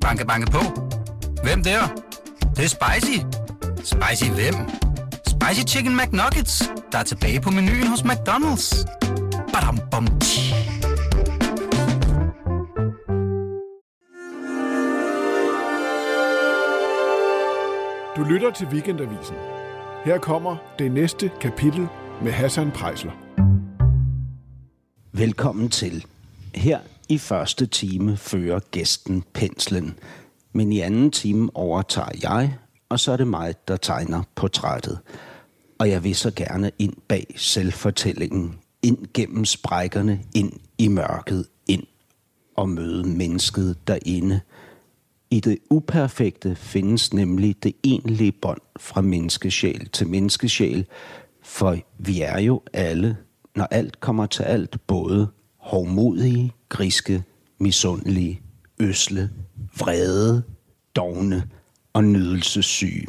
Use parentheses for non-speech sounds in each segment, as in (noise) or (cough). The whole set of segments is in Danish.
Banke, banke på. Hvem der? Det, det er spicy. Spicy hvem? Spicy Chicken McNuggets, der er tilbage på menuen hos McDonald's. Badum, bom, tji. Du lytter til Weekendavisen. Her kommer det næste kapitel med Hassan Prejsler. Velkommen til. Her i første time fører gæsten penslen, men i anden time overtager jeg, og så er det mig, der tegner portrættet. Og jeg vil så gerne ind bag selvfortællingen, ind gennem sprækkerne, ind i mørket, ind og møde mennesket derinde. I det uperfekte findes nemlig det egentlige bånd fra menneskesjæl til menneskesjæl, for vi er jo alle, når alt kommer til alt, både hovmodige, griske, misundelige, øsle, vrede, dogne og nydelsessyge.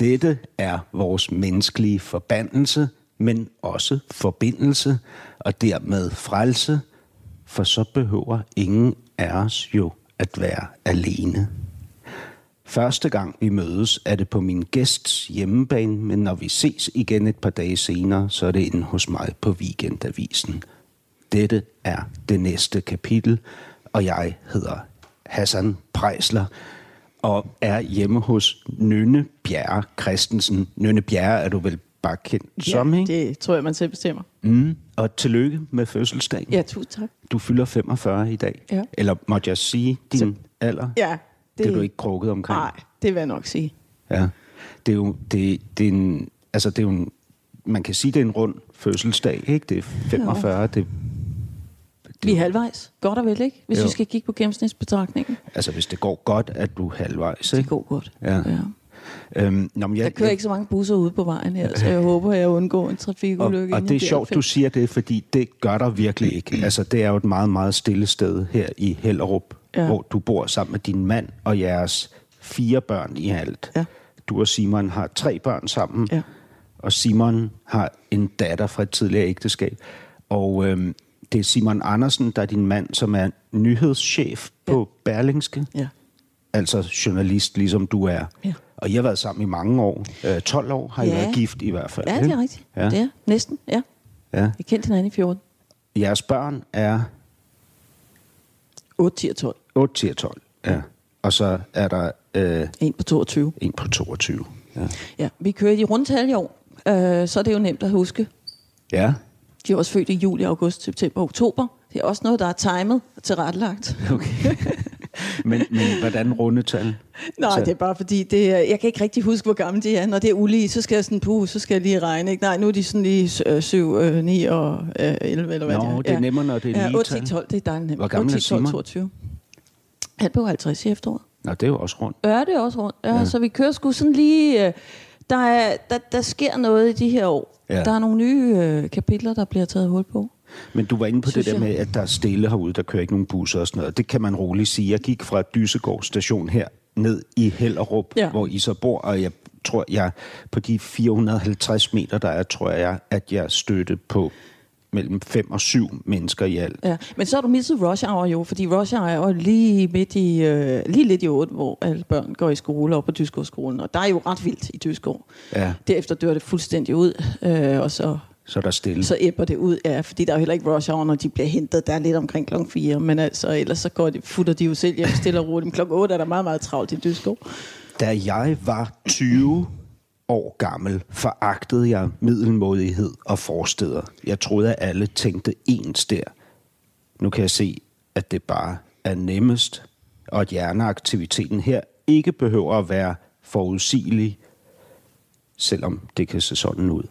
Dette er vores menneskelige forbandelse, men også forbindelse og dermed frelse, for så behøver ingen af os jo at være alene. Første gang vi mødes, er det på min gæsts hjemmebane, men når vi ses igen et par dage senere, så er det inde hos mig på Weekendavisen. Dette er det næste kapitel, og jeg hedder Hassan Prejsler og er hjemme hos Nynne Bjerre Christensen. Nynne Bjerre er du vel bare kendt Ja, som, ikke? det tror jeg, man selv bestemmer. Mm. Og tillykke med fødselsdagen. Ja, tusind tak. Du fylder 45 i dag. Ja. Eller måtte jeg sige din Så- alder? Ja, Det, det er du ikke krukket omkring? Nej, det vil jeg nok sige. Ja. Det er jo, det, det er en, altså det er jo en, man kan sige, det er en rund fødselsdag, ikke? Det er 45, det, Vi er halvvejs. Godt og vel, ikke? Hvis Jo. vi skal kigge på gennemsnitsbetragtningen. altså hvis det går godt, at du er halvvejs, Det ikke? går godt. Ja. ja. Øhm, nå, men jeg, Der kører ikke så mange busser ude på vejen her, så jeg (laughs) håber, jeg undgår en og, trafikulykke. og inden det er jeg sjovt, du siger det, fordi det gør der virkelig ikke. (clears throat) Altså, det er jo et meget, meget stille sted her i Hellerup. Ja. hvor du bor sammen med din mand og jeres fire børn i alt. Ja. Du og Simon har tre børn sammen, Ja. og Simon har en datter fra et tidligere ægteskab. Og øhm, det er Simon Andersen, der er din mand, som er nyhedschef på Berlingske. Ja. Altså journalist, ligesom du er. Ja. Og I har været sammen i mange år. Øh, 12 år har I Ja. været gift i hvert fald. ja, det er rigtigt. Ja. Ja. Det er næsten, ja. Ja. Vi kendte hinanden i 14. Jeres børn er 8, 10 og 12. 8 til 12. Ja. Og så er der øh, En på 22. en på 22. Ja. Ja, vi kører i rundtal i år, øh, så er det jo nemt at huske. ja. De er også født i juli, august, september og oktober. Det er også noget, der er timet og tilrettelagt. Okay. (laughs) men, men hvordan rundetal? Nej, Så- det er bare fordi, det er, jeg kan ikke rigtig huske, hvor gamle de er. Når det er ulige, så skal jeg sådan, puh, så skal jeg lige regne. Ikke? Nej, nu er de sådan lige 7, 9 og øh, 11, eller hvad Nå, det det er nemmere, når det er ja, lige 8, 10, tal. 12, det er dejligt nemt. Hvor gammel 8, er 10, 12, Simon? 22. Han blev 50 i efteråret. Nå, det er jo også rundt. Ja, det er også rundt. Ja, ja. Så vi kører sgu sådan lige... Der, er, der, der sker noget i de her år. Ja. Der er nogle nye øh, kapitler, der bliver taget hul på. Men du var inde på Synes det der jeg. med, at der er stille herude, der kører ikke nogen busser og sådan noget. Det kan man roligt sige. Jeg gik fra Dysegård station her ned i Hellerup, ja. Ja. hvor I så bor, og jeg tror, jeg på de 450 meter, der er, tror jeg, at jeg støtte på mellem 5 og 7 mennesker i alt. Ja. Men så har du misset rush hour jo, fordi rush hour er jo lige midt i, øh, lige lidt i 8, hvor alle børn går i skole op på Dyskårdsskolen. Og der er jo ret vildt i Dyskård. Ja, Derefter dør det fuldstændig ud, øh, og så, så er der stille. så æbber det ud. Ja, fordi der er jo heller ikke rush hour, når de bliver hentet. Der er lidt omkring klokken 4, men altså, ellers så går de, futter de jo selv hjem stille og roligt. Men klokken 8 er der meget, meget travlt i Dyskård. Da jeg var 20 år gammel, foragtede jeg middelmådighed og forsteder. Jeg troede, at alle tænkte ens der. Nu kan jeg se, at det bare er nemmest, og at hjerneaktiviteten her ikke behøver at være forudsigelig, selvom det kan se sådan ud.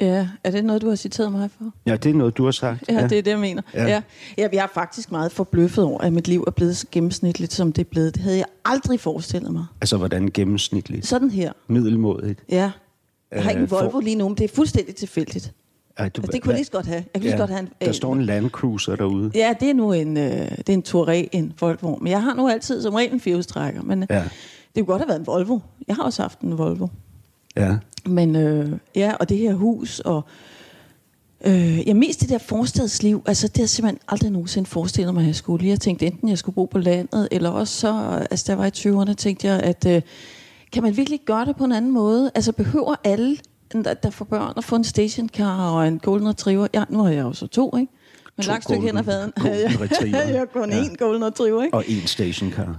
Ja, er det noget, du har citeret mig for? Ja, det er noget, du har sagt. Ja, ja. det er det, jeg mener. Ja. Ja. Ja. Ja, jeg er faktisk meget forbløffet over, at mit liv er blevet så gennemsnitligt, som det er blevet. Det havde jeg aldrig forestillet mig. Altså, hvordan gennemsnitligt? Sådan her. Middelmådigt? Ja. Jeg har ikke en Øh, for- Volvo lige nu, men det er fuldstændig tilfældigt. Ej, du, Altså, det kunne jeg lige så godt have. Jeg kunne lige så godt have en, der står en Land Cruiser derude. Ja, det er nu en, øh, det er en Touareg, en Volvo. Men jeg har nu altid som regel en firehjulstrækker. Men ja. Ja. det kunne godt have været en Volvo. Jeg har også haft en Volvo. Ja. Men øh, ja, og det her hus, og Øh, ja, mest det der forstadsliv, altså det har jeg simpelthen aldrig nogensinde forestillet mig, at jeg skulle. Jeg tænkte enten, jeg skulle bo på landet, eller også så, altså der var i 20'erne, tænkte jeg, at øh, kan man virkelig gøre det på en anden måde? Altså behøver alle, der, der får børn, at få en stationcar og en golden retriever? Ja, nu har jeg jo så to, ikke? Men To langt stykke hen ad faden. golden (laughs) retriever. jeg har kun Ja. én golden retriever, ikke? Og en stationcar.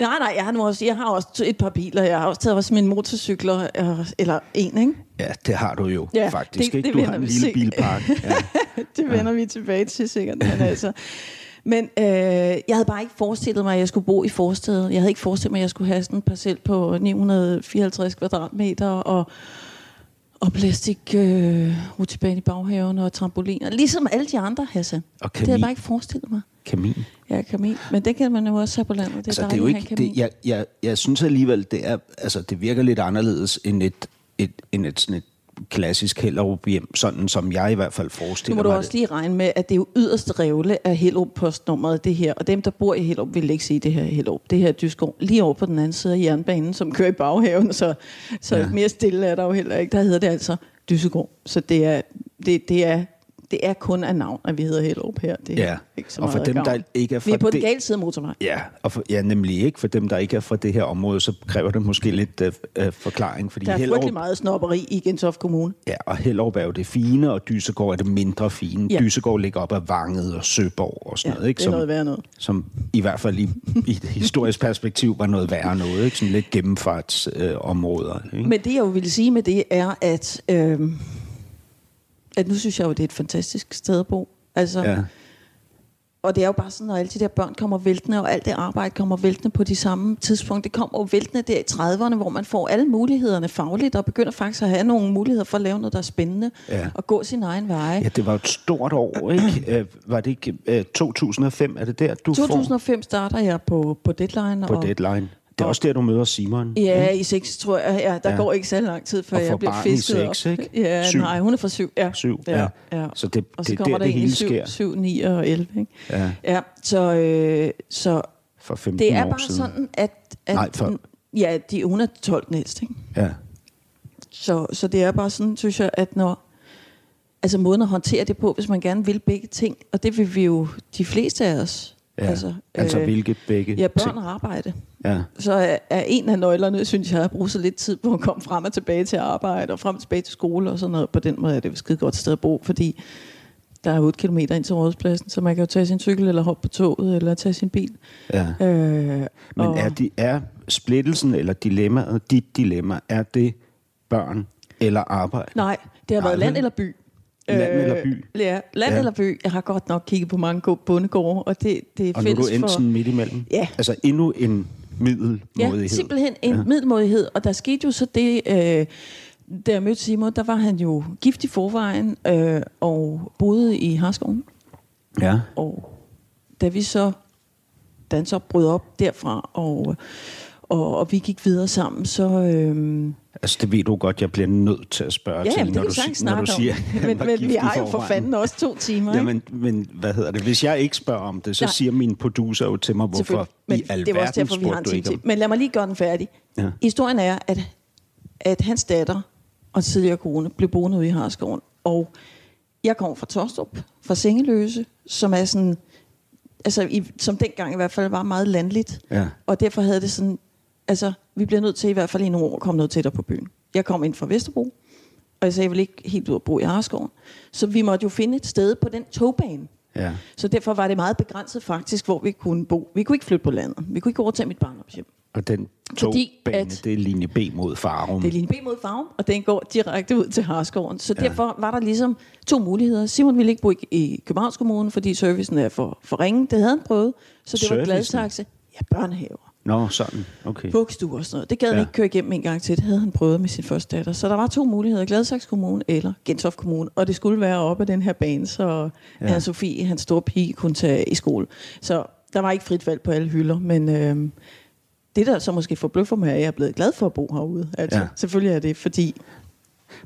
Nej, nej, jeg har, nu også, jeg har også et par biler. Jeg har også taget også mine motorcykler, øh, eller en, ikke? Ja, det har du jo Ja, faktisk. det- ikke? det Du har en lille se. bilpark. (laughs) Ja. det vender vi tilbage til sikkert. Men, altså. men øh, jeg havde bare ikke forestillet mig, at jeg skulle bo i forstedet. Jeg havde ikke forestillet mig, at jeg skulle have sådan en parcel på 954 kvadratmeter og, og plastik øh, rutsjebane i baghaven og trampoliner. Ligesom alle de andre, Hassan. Og Det havde jeg kamin. bare ikke forestillet mig. Kamin. Ja, kamin. Men det kan man jo også have på landet. Det er, Altså, det er jo ikke, kamin. det, jeg, jeg, jeg synes alligevel, det, er, altså, det virker lidt anderledes end et, et, end et, sådan et klassisk Hellerup hjem, sådan som jeg i hvert fald Nu forestiller må du mig også det. lige regne med, at det er jo yderste revle af Hellerup postnummeret, det her. Og dem, der bor i Hellerup, vil ikke sige det her Hellerup. Det her er Dyskov. Lige over på den anden side af jernbanen, som kører i baghaven, så, så ja. mere stille er der jo heller ikke. Der hedder det altså Dyssegård. Så det er, det, det er, det er kun af navn, at vi hedder Hellerup her. Det er Ja, ikke så og for dem, der ikke er Vi er fra på den det- gale side af motorvej. Ja, og for, ja, nemlig ikke. For dem, der ikke er fra det her område, så kræver det måske lidt øh, øh, forklaring. Fordi Der er Hellerup, frygtelig meget snopperi i Gentofte Kommune. Ja, og Hellerup er jo det fine, og Dysegård er det mindre fine. Ja. Dysegård ligger op ad Vanget og Søborg og sådan Ja, noget, ikke? det er noget værre noget. som i hvert fald i, i et historisk perspektiv var noget værre noget, ikke? Sådan lidt gennemfartsområder. Øh, områder, ikke? Men det, jeg jo ville sige med det, er, at, øh, at nu synes jeg jo, det er et fantastisk sted at bo. Altså, Ja. Og det er jo bare sådan, når alle de der børn kommer væltende, og alt det arbejde kommer væltende på de samme tidspunkt. Det kommer jo væltende der i 30'erne, hvor man får alle mulighederne fagligt, og begynder faktisk at have nogle muligheder for at lave noget, der er spændende, Ja. og gå sin egen vej. ja, det var et stort år, ikke? (clears throat) Øh, var det ikke øh, 2005? Er det der, du 2005 starter jeg på, på Deadline. får på og, deadline? Det er og- også der, du møder Simon. Ja, i 6, tror jeg. Ja, der Ja. går ikke så lang tid, før jeg bliver i fisket seks, op. ikke? Ja, Syv. nej, hun er fra 7. Ja. Syv, ja. ja. Så det- og så det er kommer der, det i hele 7, sker. 7, 9 og 11. Ikke? Ja. ja så, øh, så For 15 det er år bare siden. sådan, at... at Nej, for- Ja, de, hun er 12 næst, ikke? Ja. Så, så det er bare sådan, synes jeg, at når... Altså måden at håndtere det på, hvis man gerne vil begge ting, og det vil vi jo de fleste af os. Ja. Altså, altså hvilke begge Ja, børn ting? og arbejde. Ja. Så er, er en af nøglerne, synes jeg, at bruge så lidt tid på at komme frem og tilbage til arbejde, og frem og tilbage til skole og sådan noget. På den måde er det et skide godt sted at bo, fordi der er 8 km ind til rådspladsen, så man kan jo tage sin cykel, eller hoppe på toget, eller tage sin bil. ja. Øh, Men og- er, de, er splittelsen eller dilemmaet, dit dilemma, er det børn eller arbejde? Nej, det har været Aldrig. land eller by. Land eller by? Ja, land Ja. eller by. Jeg har godt nok kigget på mange bondegårde, og det, det er Og nu er du fælles endt for... sådan midt imellem? Ja. Altså endnu en middelmådighed? Ja, simpelthen en Ja. middelmådighed. Og der skete jo så det, øh, da jeg mødte Simon, der var han jo gift i forvejen øh, og boede i Harskoven. Ja. Og da vi så, da han så brød op derfra, og, og, og vi gik videre sammen, så... Øh, Altså det ved du godt, jeg bliver nødt til at spørge ja, til, jamen, det når, kan du, når du siger, (laughs) Men, (laughs) men vi har jo for fanden også to timer, ikke? Jamen, men hvad hedder det? Hvis jeg ikke spørger om det, så Nej. siger min producer jo til mig, hvorfor. Men i alverden det var også derfor, vi har en time til. Men lad mig lige gøre den færdig. Ja. Historien er, at, at hans datter og tidligere kone blev boende ude i Harskoven. Og jeg kommer fra Tostrup, fra Sengeløse, som er sådan, altså i, som dengang i hvert fald var meget landligt. Ja. Og derfor havde det sådan, altså vi bliver nødt til i hvert fald i nogle år at komme noget tættere på byen. Jeg kom ind fra Vesterbro, og jeg sagde, jeg vil ikke helt ud at bo i Harskoven. Så vi måtte jo finde et sted på den togbane, Ja. så derfor var det meget begrænset faktisk, hvor vi kunne bo. Vi kunne ikke flytte på landet. Vi kunne ikke overtage mit barndomshjem. Og den Fordi togbane, at- det er linje B mod Farum. Det er linje B mod Farum, og den går direkte ud til Harskoven. Så Ja. derfor var der ligesom to muligheder. Simon ville ikke bo i, i Københavns Kommune, fordi servicen er for, for ringe. Det havde han prøvet. Så det var Servicen? gladtaxe. Ja, børnehaver. Nå, sådan. Okay. Vuggestuer og sådan noget. Det gad han Ja. ikke køre igennem en gang til. Det havde han prøvet med sin første datter. Så der var to muligheder. Gladsaxe Kommune eller Gentofte Kommune. Og det skulle være oppe af den her bane, så Ja. ja. Sofie, hans store pige, kunne tage i skole. Så der var ikke frit valg på alle hylder. Men øh, det, der så måske forbløffer mig, er, at jeg er blevet glad for at bo herude. Altså, ja. Selvfølgelig er det, fordi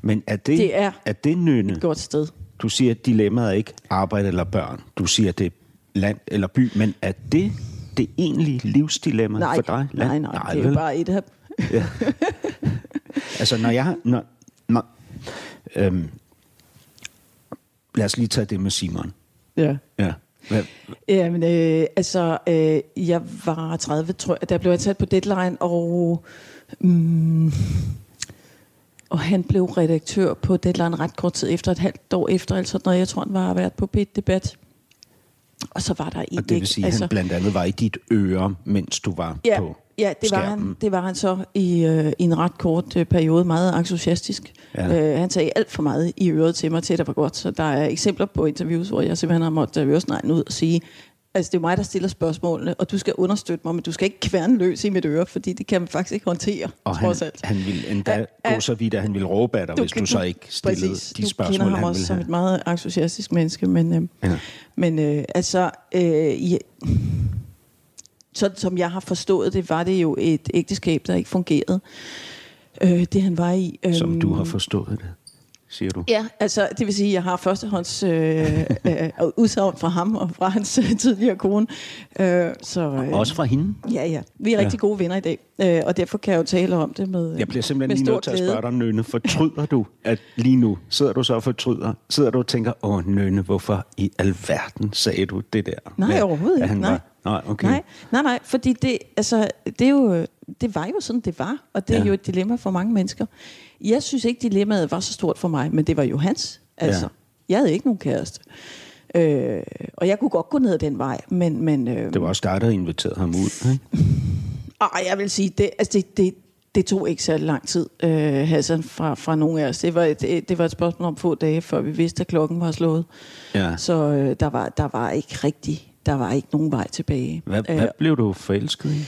Men er det, Det er er det nynne? et godt sted. Du siger, at dilemmaet er ikke arbejde eller børn. Du siger, at det er land eller by. Men er det det egentlige livsdilemma Nej, for dig? nej, nej, nej, det er vel? bare et af... (laughs) Altså, når jeg... Når, når, øhm, lad os lige tage det med Simon. Ja. Ja. Hvad, Jamen, øh, altså, øh, jeg var 30, tror jeg, der blev jeg taget på deadline, og, mm, og han blev redaktør på deadline ret kort tid efter, et halvt år efter, altså noget, jeg tror, han var været på p debat Og så var der og det vil sige, at han blandt andet var i dit øre, mens du var ja, på Ja, det var, han, det var han så i, øh, i en ret kort øh, periode, meget entusiastisk. Ja. Øh, han sagde alt for meget i øret til mig til, at det var godt. Så der er eksempler på interviews, hvor jeg simpelthen har måttet øresneglen ud og sige, altså det er mig, der stiller spørgsmålene, og du skal understøtte mig, men du skal ikke kværne løs i mit øre, fordi det kan man faktisk ikke håndtere, og han, alt. han vil endda ja, gå så vidt, at han vil råbe af dig, du hvis du så ikke stillede præcis, de spørgsmål, han ville ham også som et meget entusiastisk menneske, men, øh, ja. men øh, altså... Øh, ja, sådan som jeg har forstået det, var det jo et ægteskab, der ikke fungerede. Øh, det han var i. Øh, som du har forstået det, siger du? Ja, altså det vil sige, at jeg har førstehånds øh, øh, udsagn fra ham og fra hans øh, tidligere kone. Øh, så, øh, Også fra hende? Ja, ja. Vi er rigtig ja. gode venner i dag, øh, og derfor kan jeg jo tale om det med Jeg bliver simpelthen lige nødt til at spørge dig, Nønne. Fortryder du, at lige nu sidder du så og fortryder? Sidder du og tænker, åh Nønne, hvorfor i alverden sagde du det der? Nej, med, overhovedet ikke. Nej. Var, Nej, okay. Nej, nej, nej, fordi det, altså, det, er jo, det var jo sådan, det var, og det ja. er jo et dilemma for mange mennesker. Jeg synes ikke, dilemmaet var så stort for mig, men det var jo hans. Altså, ja. Jeg havde ikke nogen kæreste. Øh, og jeg kunne godt gå ned ad den vej, men... men øh, det var også dig, der inviterede ham ud, ikke? Ej, jeg vil sige, det, altså det, det, det tog ikke så lang tid, øh, Hassan, fra, fra nogle af os. Det var, et, det, var et spørgsmål om få dage, før vi vidste, at klokken var slået. Ja. Så øh, der, var, der var ikke rigtig der var ikke nogen vej tilbage. Hvad, hvad blev du forelsket i?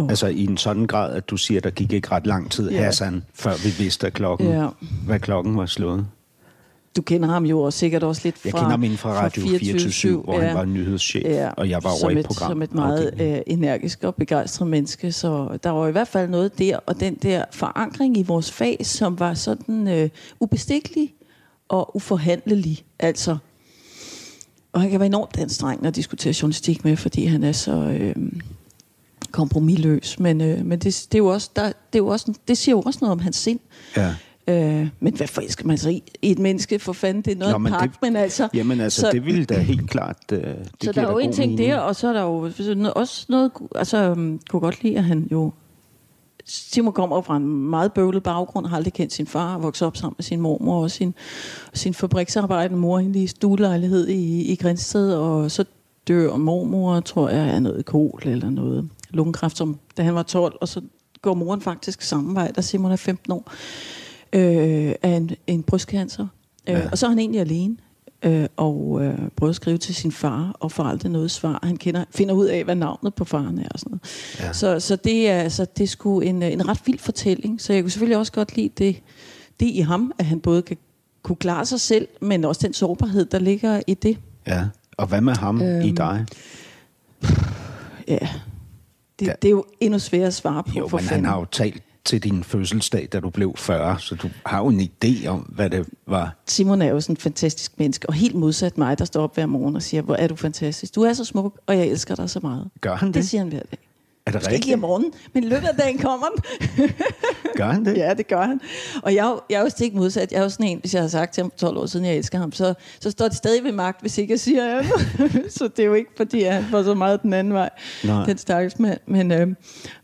Oh. Altså i en sådan grad, at du siger, der gik ikke ret lang tid, yeah. Hassan, før vi vidste, at klokken, yeah. hvad klokken var slået. Du kender ham jo også sikkert også lidt fra Jeg kender ham inden fra Radio 24 hvor ja. han var nyhedschef, ja. og jeg var over i et program. Som et meget okay. øh, energisk og begejstret menneske, så der var i hvert fald noget der, og den der forankring i vores fag, som var sådan øh, ubestikkelig og uforhandlelig. Altså, og han kan være enormt anstrengende at diskutere journalistik med, fordi han er så øh, kompromilløs. Men, øh, men det, det, er jo også, der, det, er jo også, det siger jo også noget om hans sind. Ja. Øh, men hvad forelsker man sig i? I et menneske, for fanden, det er noget Nå, men pakke, men altså... Jamen altså, så, det ville da helt klart... Uh, det så der er jo en ting der, og så er der jo også noget... Altså, um, kunne godt lide, at han jo Simon kommer fra en meget bøvlet baggrund, har aldrig kendt sin far, vokset op sammen med sin mormor og sin, sin fabriksarbejdende mor i stuelejlighed i, i Grænsted, og så dør mormor, tror jeg, er noget kol eller noget lungekræft, som, da han var 12, og så går moren faktisk samme vej, da Simon er 15 år, øh, af en, en brystcancer. Øh, ja. Øh, og så er han egentlig alene øh, og øh, prøver at skrive til sin far, og får aldrig noget svar. Han kender, finder ud af, hvad navnet på faren er. Og sådan noget. Ja. Så, så, det er, altså, det er sgu en, en ret vild fortælling. Så jeg kunne selvfølgelig også godt lide det, det i ham, at han både kan kunne klare sig selv, men også den sårbarhed, der ligger i det. Ja, og hvad med ham øhm, i dig? Ja, det, ja. det er jo endnu sværere at svare på. Jo, for men fanden. han har jo talt til din fødselsdag, da du blev 40, så du har jo en idé om, hvad det var. Simon er jo sådan en fantastisk menneske, og helt modsat mig, der står op hver morgen og siger, hvor er du fantastisk. Du er så smuk, og jeg elsker dig så meget. Gør han det? Det siger han hver dag. Er det rigtigt? Ikke i morgen, men løbet af dagen kommer den. (laughs) gør han det? Ja, det gør han. Og jeg, jeg er jo stik modsat. Jeg er jo sådan en, hvis jeg har sagt til ham 12 år siden, jeg elsker ham, så, så står det stadig ved magt, hvis ikke jeg siger andet. (laughs) så det er jo ikke, fordi han får så meget den anden vej. Nej. Den stakkels mand. Men, øh,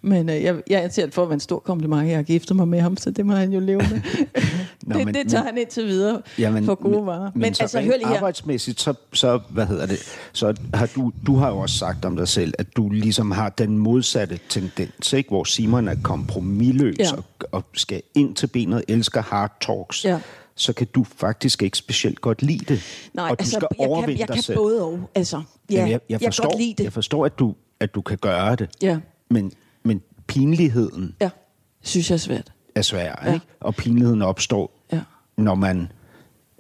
men øh, jeg, jeg anser det for at være en stor kompliment. Jeg har giftet mig med ham, så det må han jo leve med. (laughs) Nå, det, men, det tager men, han indtil videre jamen, for gode men, varer. Men, men så altså, hør lige her. arbejdsmæssigt, så, så, hvad hedder det, så har du, du har jo også sagt om dig selv, at du ligesom har den modsatte tendens ikke? hvor Simon er kompromilløs ja. og, og skal ind til benet, elsker hard talks. Ja så kan du faktisk ikke specielt godt lide det. Nej, og du altså, skal jeg overvinde kan, jeg dig kan selv. både og. Altså, ja, Jamen, jeg, jeg, forstår, jeg, kan lide det. jeg forstår, at du, at du kan gøre det. Ja. Men, men pinligheden ja. synes jeg er svært. Er svær, ja. ikke? Og pinligheden opstår. Når man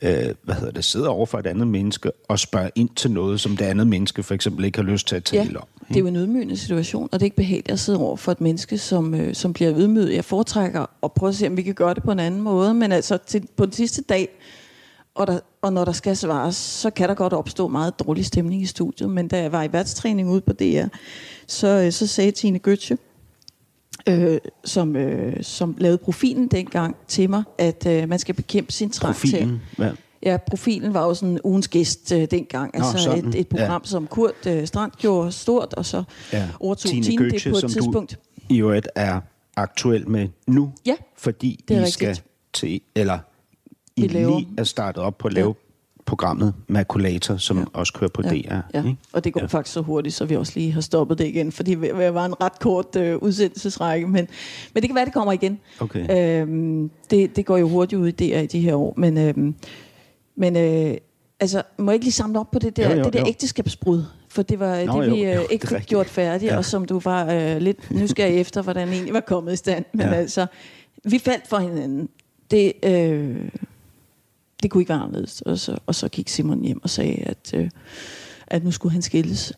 øh, hvad hedder det, sidder over for et andet menneske og spørger ind til noget, som det andet menneske for eksempel ikke har lyst til at tale ja, om. Ikke? det er jo en ydmygende situation, og det er ikke behageligt at sidde over for et menneske, som, øh, som bliver ydmyget. Jeg foretrækker at prøve at se, om vi kan gøre det på en anden måde, men altså til, på den sidste dag, og, der, og når der skal svares, så kan der godt opstå meget dårlig stemning i studiet. Men da jeg var i værtstræning ude på DR, så, øh, så sagde Tine Götze, øh, som, øh, som lavede profilen dengang til mig, at øh, man skal bekæmpe sin trang Profilen? til... Ja. Ja, profilen var jo sådan ugens gæst øh, dengang. Nå, altså sådan. et, et program, Ja. som Kurt øh, Strand gjorde stort, og så ja. overtog Tine, Tine det på et som tidspunkt. du i øvrigt er aktuel med nu, Ja, fordi det er I rigtigt. skal til, eller I lige er startet op på at lave programmet Makulator, som ja. også kører på DR. Ja, ikke? og det går Ja. ja. faktisk så hurtigt, så vi også lige har stoppet det igen, fordi det var en ret kort øh, udsendelsesrække, men, men det kan være, det kommer igen. Okay. Øhm, det, det går jo hurtigt ud i DR i de her år, men, øhm, men øh, altså, må jeg ikke lige samle op på det der, Jo, jo, det der jo. ægteskabsbrud? For det var Nå, det, vi jo, øh, jo, det ikke er fik rigtigt. gjort færdigt, Ja. ja. og som du var øh, lidt nysgerrig (laughs) efter, hvordan egentlig var kommet i stand. Men Ja. ja. altså, vi faldt for hinanden. Det, øh, det kunne ikke være anderledes. Og så, og så gik Simon hjem og sagde, at, øh, at nu skulle han skilles.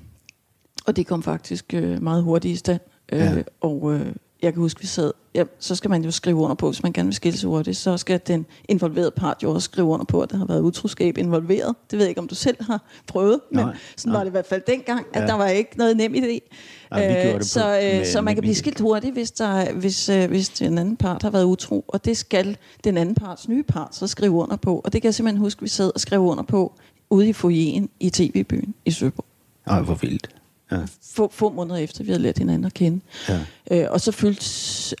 (clears throat) og det kom faktisk øh, meget hurtigt i stand. Øh, Ja. Og øh, jeg kan huske, vi sad... Ja, så skal man jo skrive under på, hvis man gerne vil skilles hurtigt, så skal den involverede part jo også skrive under på, at der har været utroskab involveret. Det ved jeg ikke, om du selv har prøvet, men Nej, sådan nej. var det i hvert fald dengang, at Ja. der var ikke noget nem idé. Nej, det på- så, med øh, så man kan blive skilt hurtigt, hvis, der, hvis, øh, hvis den anden part har været utro, og det skal den anden parts nye part så skrive under på. Og det kan jeg simpelthen huske, vi sad og skrev under på ude i foyeren i TV-byen i Søborg. Ej, hvor vildt. Ja. Få, få måneder efter, vi havde lært hinanden at kende. Ja. Øh, og så fulgte,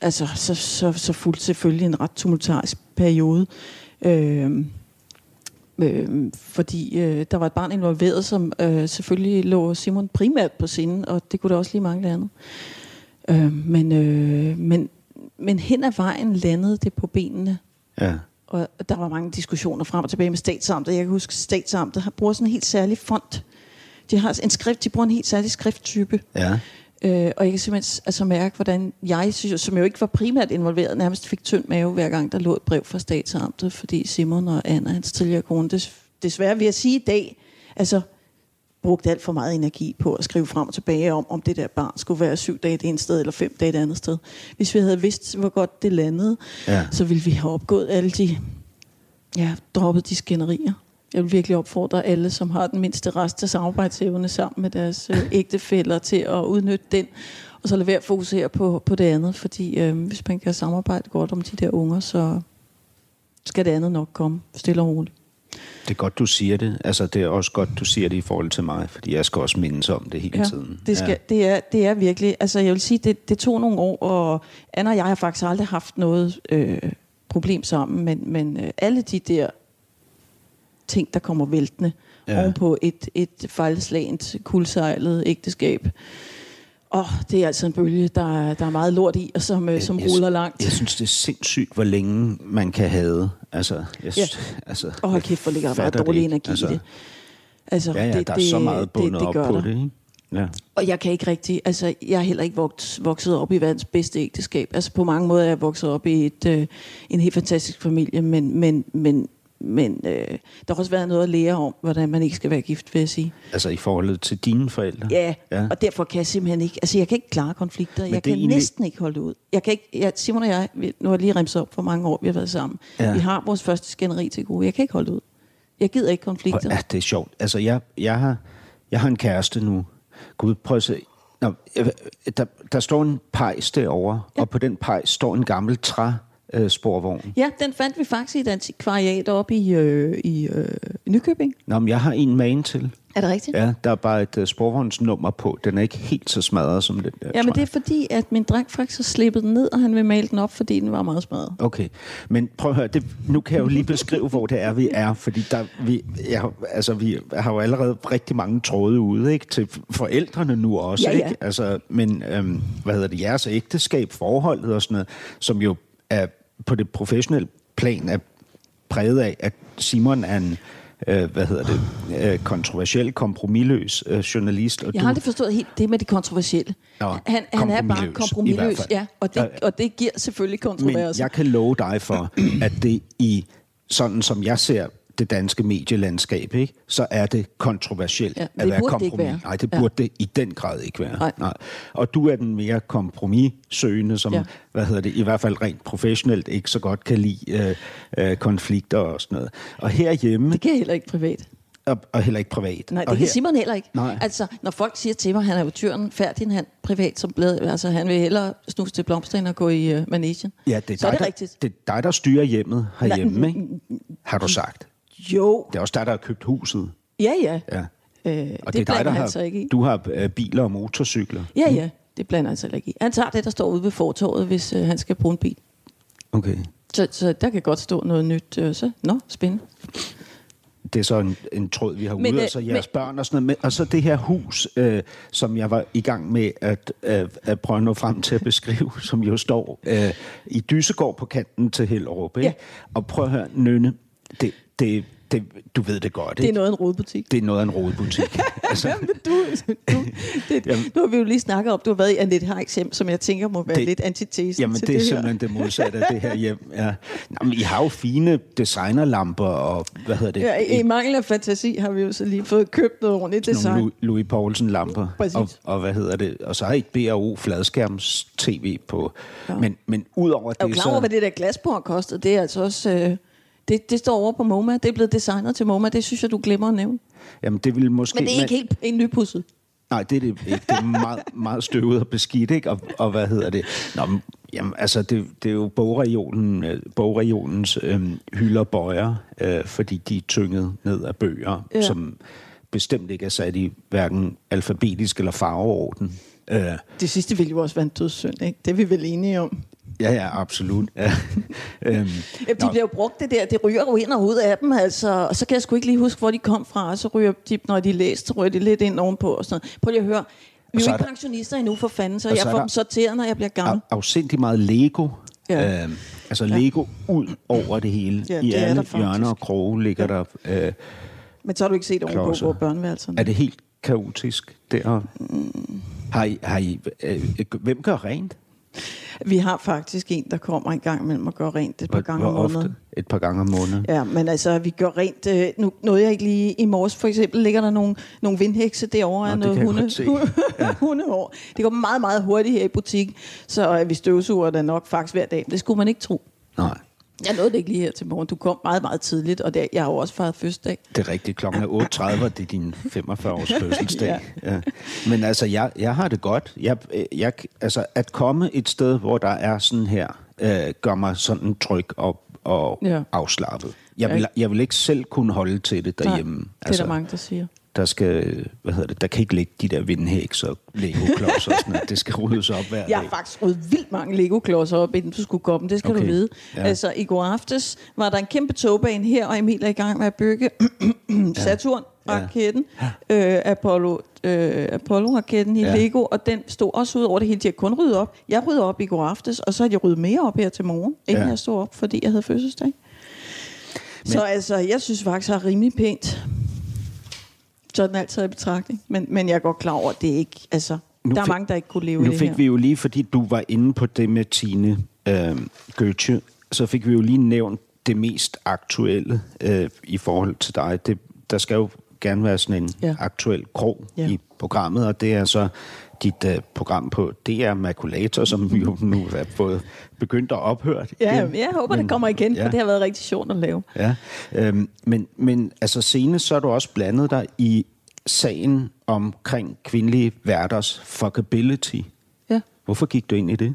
altså, så, så, så fulgte selvfølgelig en ret tumultarisk periode. Øh, øh, fordi øh, der var et barn involveret, som øh, selvfølgelig lå Simon primært på sinden, og det kunne da også lige mangle andet. Øh, men, øh, men, men hen ad vejen landede det på benene, ja. og der var mange diskussioner frem og tilbage med statsamtet. Jeg kan huske, at statsamtet har- bruger sådan en helt særlig font. De har en skrift, de bruger en helt særlig skrifttype. Ja. Øh, og jeg kan simpelthen altså mærke, hvordan jeg, som jo ikke var primært involveret, nærmest fik tynd mave, hver gang der lå et brev fra statsamtet, fordi Simon og Anna, hans tidligere kone, des, desværre vil jeg sige i dag, altså brugte alt for meget energi på at skrive frem og tilbage om, om det der barn skulle være syv dage det ene sted, eller fem dage det andet sted. Hvis vi havde vidst, hvor godt det landede, Ja. så ville vi have opgået alle de, ja, droppet de skænderier. Jeg vil virkelig opfordre alle, som har den mindste rest af samarbejdsevne sammen med deres øh, (laughs) ægtefæller til at udnytte den, og så lade være at fokusere på, på det andet, fordi øh, hvis man kan samarbejde godt om de der unger, så skal det andet nok komme stille og roligt. Det er godt, du siger det. Altså, det er også godt, du siger det i forhold til mig, fordi jeg skal også mindes om det hele tiden. Det, skal, ja. det, er, det er virkelig, altså jeg vil sige, det, det tog nogle år, og Anna og jeg har faktisk aldrig haft noget øh, problem sammen, men, men øh, alle de der ting, der kommer væltende Ja. ovenpå et, et fejlslagent, kuldsejlet ægteskab, og det er altså en bølge, der, er- der er meget lort i, og som, øh, som Jeg- ruller langt. Jeg synes, det er sindssygt, hvor længe man kan have. Altså, jeg, Ja. altså, Og hold kæft, hvor ligger der fatter dårlig det energi altså, i det. Altså, Ja, ja, det, der er det, så meget bundet det, det op gør på der. det, ikke? Ja. Og jeg kan ikke rigtig, altså jeg er heller ikke vokset, vokset op i verdens bedste ægteskab. Altså på mange måder er jeg vokset op i et, øh, en helt fantastisk familie, men, men, men, men øh, der har også været noget at lære om, hvordan man ikke skal være gift, vil jeg sige. Altså i forhold til dine forældre? Ja, Ja. og derfor kan jeg simpelthen ikke, altså jeg kan ikke klare konflikter. Men jeg kan egentlig- næsten ikke holde det ud. Jeg kan ikke, jeg, Simon og jeg, vi, nu har jeg lige remset op for mange år, vi har været sammen. Ja. Vi har vores første skænderi til gode. Jeg kan ikke holde det ud. Jeg gider ikke konflikter. Ja, det er sjovt. Altså, jeg, jeg, har, jeg har en kæreste nu. Gud, prøv at se. Nå, der, der står en pejs derovre, ja. og på den pejs står en gammel træ øh, sporvogn. Ja, den fandt vi faktisk i et antikvariat oppe i, øh, i øh, Nykøbing. Nå, men jeg har en man til. Er det rigtigt? Ja, der er bare et uh, sporvognsnummer på. Den er ikke helt så smadret som den der, Ja, men det er fordi, at min dreng faktisk har slippet den ned, og han vil male den op, fordi den var meget smadret. Okay, men prøv at høre, det, nu kan jeg jo lige beskrive, hvor det er, vi er, fordi der, vi, jeg, altså, vi har jo allerede rigtig mange tråde ude, ikke? Til forældrene nu også, Ja, ja. ikke? Altså, men, øhm, hvad hedder det, jeres ægteskab, forholdet og sådan noget, som jo er på det professionelle plan er præget af, at Simon er en, øh, hvad hedder det, øh, kontroversiel, kompromilløs øh, journalist. Og Jeg har aldrig forstået helt det med det kontroversielle. Nå, han, han er bare kompromilløs, ja, og det, og det giver selvfølgelig Men kontroverser. jeg kan love dig for, at det i sådan som jeg ser det danske medielandskab, ikke, så er det kontroversielt Ja, at det være det ikke kompromis. være. Nej, det Ja. burde det i den grad ikke være. Nej. Nej. Og du er den mere kompromissøgende, som, Ja. ja. hvad hedder det, i hvert fald rent professionelt ikke så godt kan lide øh, øh, konflikter og sådan noget. Og herhjemme, Det kan jeg heller ikke privat. og, og heller ikke privat. Nej, det og kan Simon heller ikke. Nej. Altså, når folk siger til mig, at han er jo tyren færdig, han privat som blad, altså han vil hellere snuse til blomster, end at gå i uh, managen. Ja, det er, så er dig, det rigtigt. Der, det er dig, der styrer hjemmet herhjemme, ikke? har du sagt. Jo, Det er også dig, der har købt huset. ja, ja. Ja. Øh, Og det, det, er dig, der han har, så ikke i. du har øh, biler og motorcykler. Ja, ja, det blander han så ikke i. Han tager det, der står ude ved fortorvet, hvis øh, han skal bruge en bil. Okay. Så, så der kan godt stå noget nyt. Øh, så, nå, spændende. Det er så en, en tråd, vi har Men, ude, øh, og så jeres men- børn og sådan noget. med. Og så det her hus, øh, som jeg var i gang med at, øh, at prøve at nå frem til at beskrive, (laughs) som jo står øh, i Dysegård på kanten til Hellerup. Ikke? Ja. Og prøv at høre, Nynne, det, det, det, du ved det godt, Det er ikke? noget af en rodebutik. Det er noget af en rodebutik. (laughs) altså, Jamen, du, du, det, (laughs) nu har vi jo lige snakket om, du har været i Annette Heiks hjem, som jeg tænker må være Det- lidt antitesen Jamen, til det er det simpelthen det modsatte af det her hjem. Ja. Nå, men I har jo fine designerlamper og, hvad hedder det? Ja, i, I mangel af fantasi har vi jo så lige fået købt noget ordentligt nogle design. Louis, Louis Poulsen lamper Præcis. og, og hvad hedder det og så har I et BRO fladskærms TV på ja. men men udover Er du det klar over, så hvad det der glasbord kostede? Det er altså også... Øh, det, det står over på MoMA. Det er blevet designet til MoMA. Det synes jeg, du glemmer at nævne. jamen det vil måske Men det er ikke helt en nypudset. nej det er det ikke det er meget meget støvet og beskidt ikke og, og hvad hedder det Nå, men, jamen altså det, det er jo bogregionen bogregionens øh, hylder bøjer øh, fordi de er tynget ned af bøger ja. som bestemt ikke er sat i hverken alfabetisk eller farveorden øh, Det sidste ville jo også være en dødssynd, ikke? Det er vi vel enige om. ja ja absolut ja. (laughs) øhm, Jamen, de nå. bliver jo brugt det der, det ryger jo ind og ud af dem, altså. Og så kan jeg sgu ikke lige huske, hvor de kom fra, og så ryger de, når de læste, så ryger de lidt ind ovenpå og sådan noget. Prøv lige at høre. Vi er jo ikke pensionister endnu for fanden, så jeg så får dem sorteret, når jeg bliver gammel. af, afsindig meget Lego. Ja. Ja. Øh, altså Lego ud over det hele. Ja, Ja, I det er der alle hjørner og kroge ligger ja. der. Øh, Men så har du ikke set ovenpå på børneværelserne. er det helt kaotisk der? Mm. Har I, har I, øh, hvem gør rent? Vi har faktisk en, der kommer en gang imellem og gør rent et par gange Hvor om ofte? måneden. Et par gange om måneden. Ja, men altså, vi gør rent. Øh, nu nåede jeg ikke lige i morges, for eksempel, ligger der nogle, nogle vindhekse derovre af Nå, det noget kan jeg hunde, godt se. ja. (laughs) hundehår. Det går meget, meget hurtigt her i butikken, så øh, vi støvsuger da nok faktisk hver dag. Det skulle man ikke tro. Nej, Jeg nåede det ikke lige her til morgen. Du kom meget, meget tidligt, og det, jeg har jo også fejret fødselsdag. det er rigtigt. Klokken er 8.30, og det er din 45-års (laughs) fødselsdag. ja. Ja. Men altså, jeg, jeg har det godt. Jeg, jeg, altså, at komme et sted, hvor der er sådan her, øh, gør mig sådan tryg og, og Ja. afslappet. Jeg vil, jeg vil ikke selv kunne holde til det derhjemme. Nej, det er der mange, der siger. Der skal, hvad hedder det, der kan ikke ligge de der vindhæks og Lego-klodser og sådan noget. Det skal ryddes op hver Jeg dag. har faktisk ryddet vildt mange Lego-klodser op, inden du skulle komme. Det skal okay. du vide. Ja. Altså, i går aftes var der en kæmpe togbane her, og Emil er i gang med at bygge (clears throat) Saturn-raketten, ja. øh, Apollo, øh, Apollo-raketten i ja. Lego, og den stod også ud over det hele. De har kun ryddet op. Jeg ryddede op i går aftes, og så har de ryddet mere op her til morgen, inden ja. Jeg stod op, fordi jeg havde fødselsdag. Men, så altså, jeg synes faktisk, det er rimelig pænt. Sådan altid i betragtning. Men, men jeg er godt klar over, at det ikke... Altså, Nu der er fik- mange, der ikke kunne leve i Nu det fik her. vi jo lige, fordi du var inde på det med Tine øh, Goethe, så fik vi jo lige nævnt det mest aktuelle øh, i forhold til dig. Det, der skal jo gerne være sådan en Ja. aktuel krog Ja. i programmet, og det er så dit øh, program på DR Maculator, som vi jo nu er fået begyndt at ophøre. Ja, igen. jeg håber, men, det kommer igen, ja. for det har været rigtig sjovt at lave. Ja, øhm, men, men altså senest så er du også blandet dig i sagen omkring kvindelige værters fuckability. Ja, Hvorfor gik du ind i det?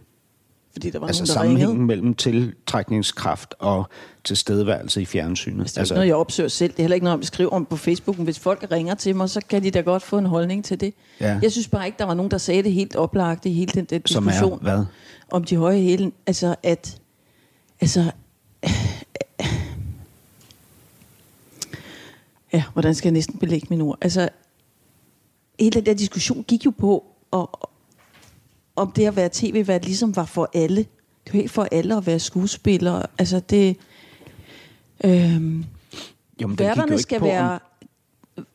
Fordi der var Altså nogen, der sammenhængen ringede. mellem tiltrækningskraft og tilstedeværelse i fjernsynet. Altså, det er ikke noget, jeg opsøger selv. Det er heller ikke noget, jeg skriver om på Facebook. Men hvis folk ringer til mig, så kan de da godt få en holdning til det. Ja. Jeg synes bare ikke, der var nogen, der sagde det helt oplagt i hele den der Som er diskussion. hvad? Om de høje hæle. Altså, at... Altså... Ja, hvordan skal jeg næsten belægge mine ord? Altså, hele den der diskussion gik jo på, og, om det at være tv-vært ligesom var for alle. Det var ikke for alle at være skuespiller. Altså det... Øhm, men jo værterne skal på, om- være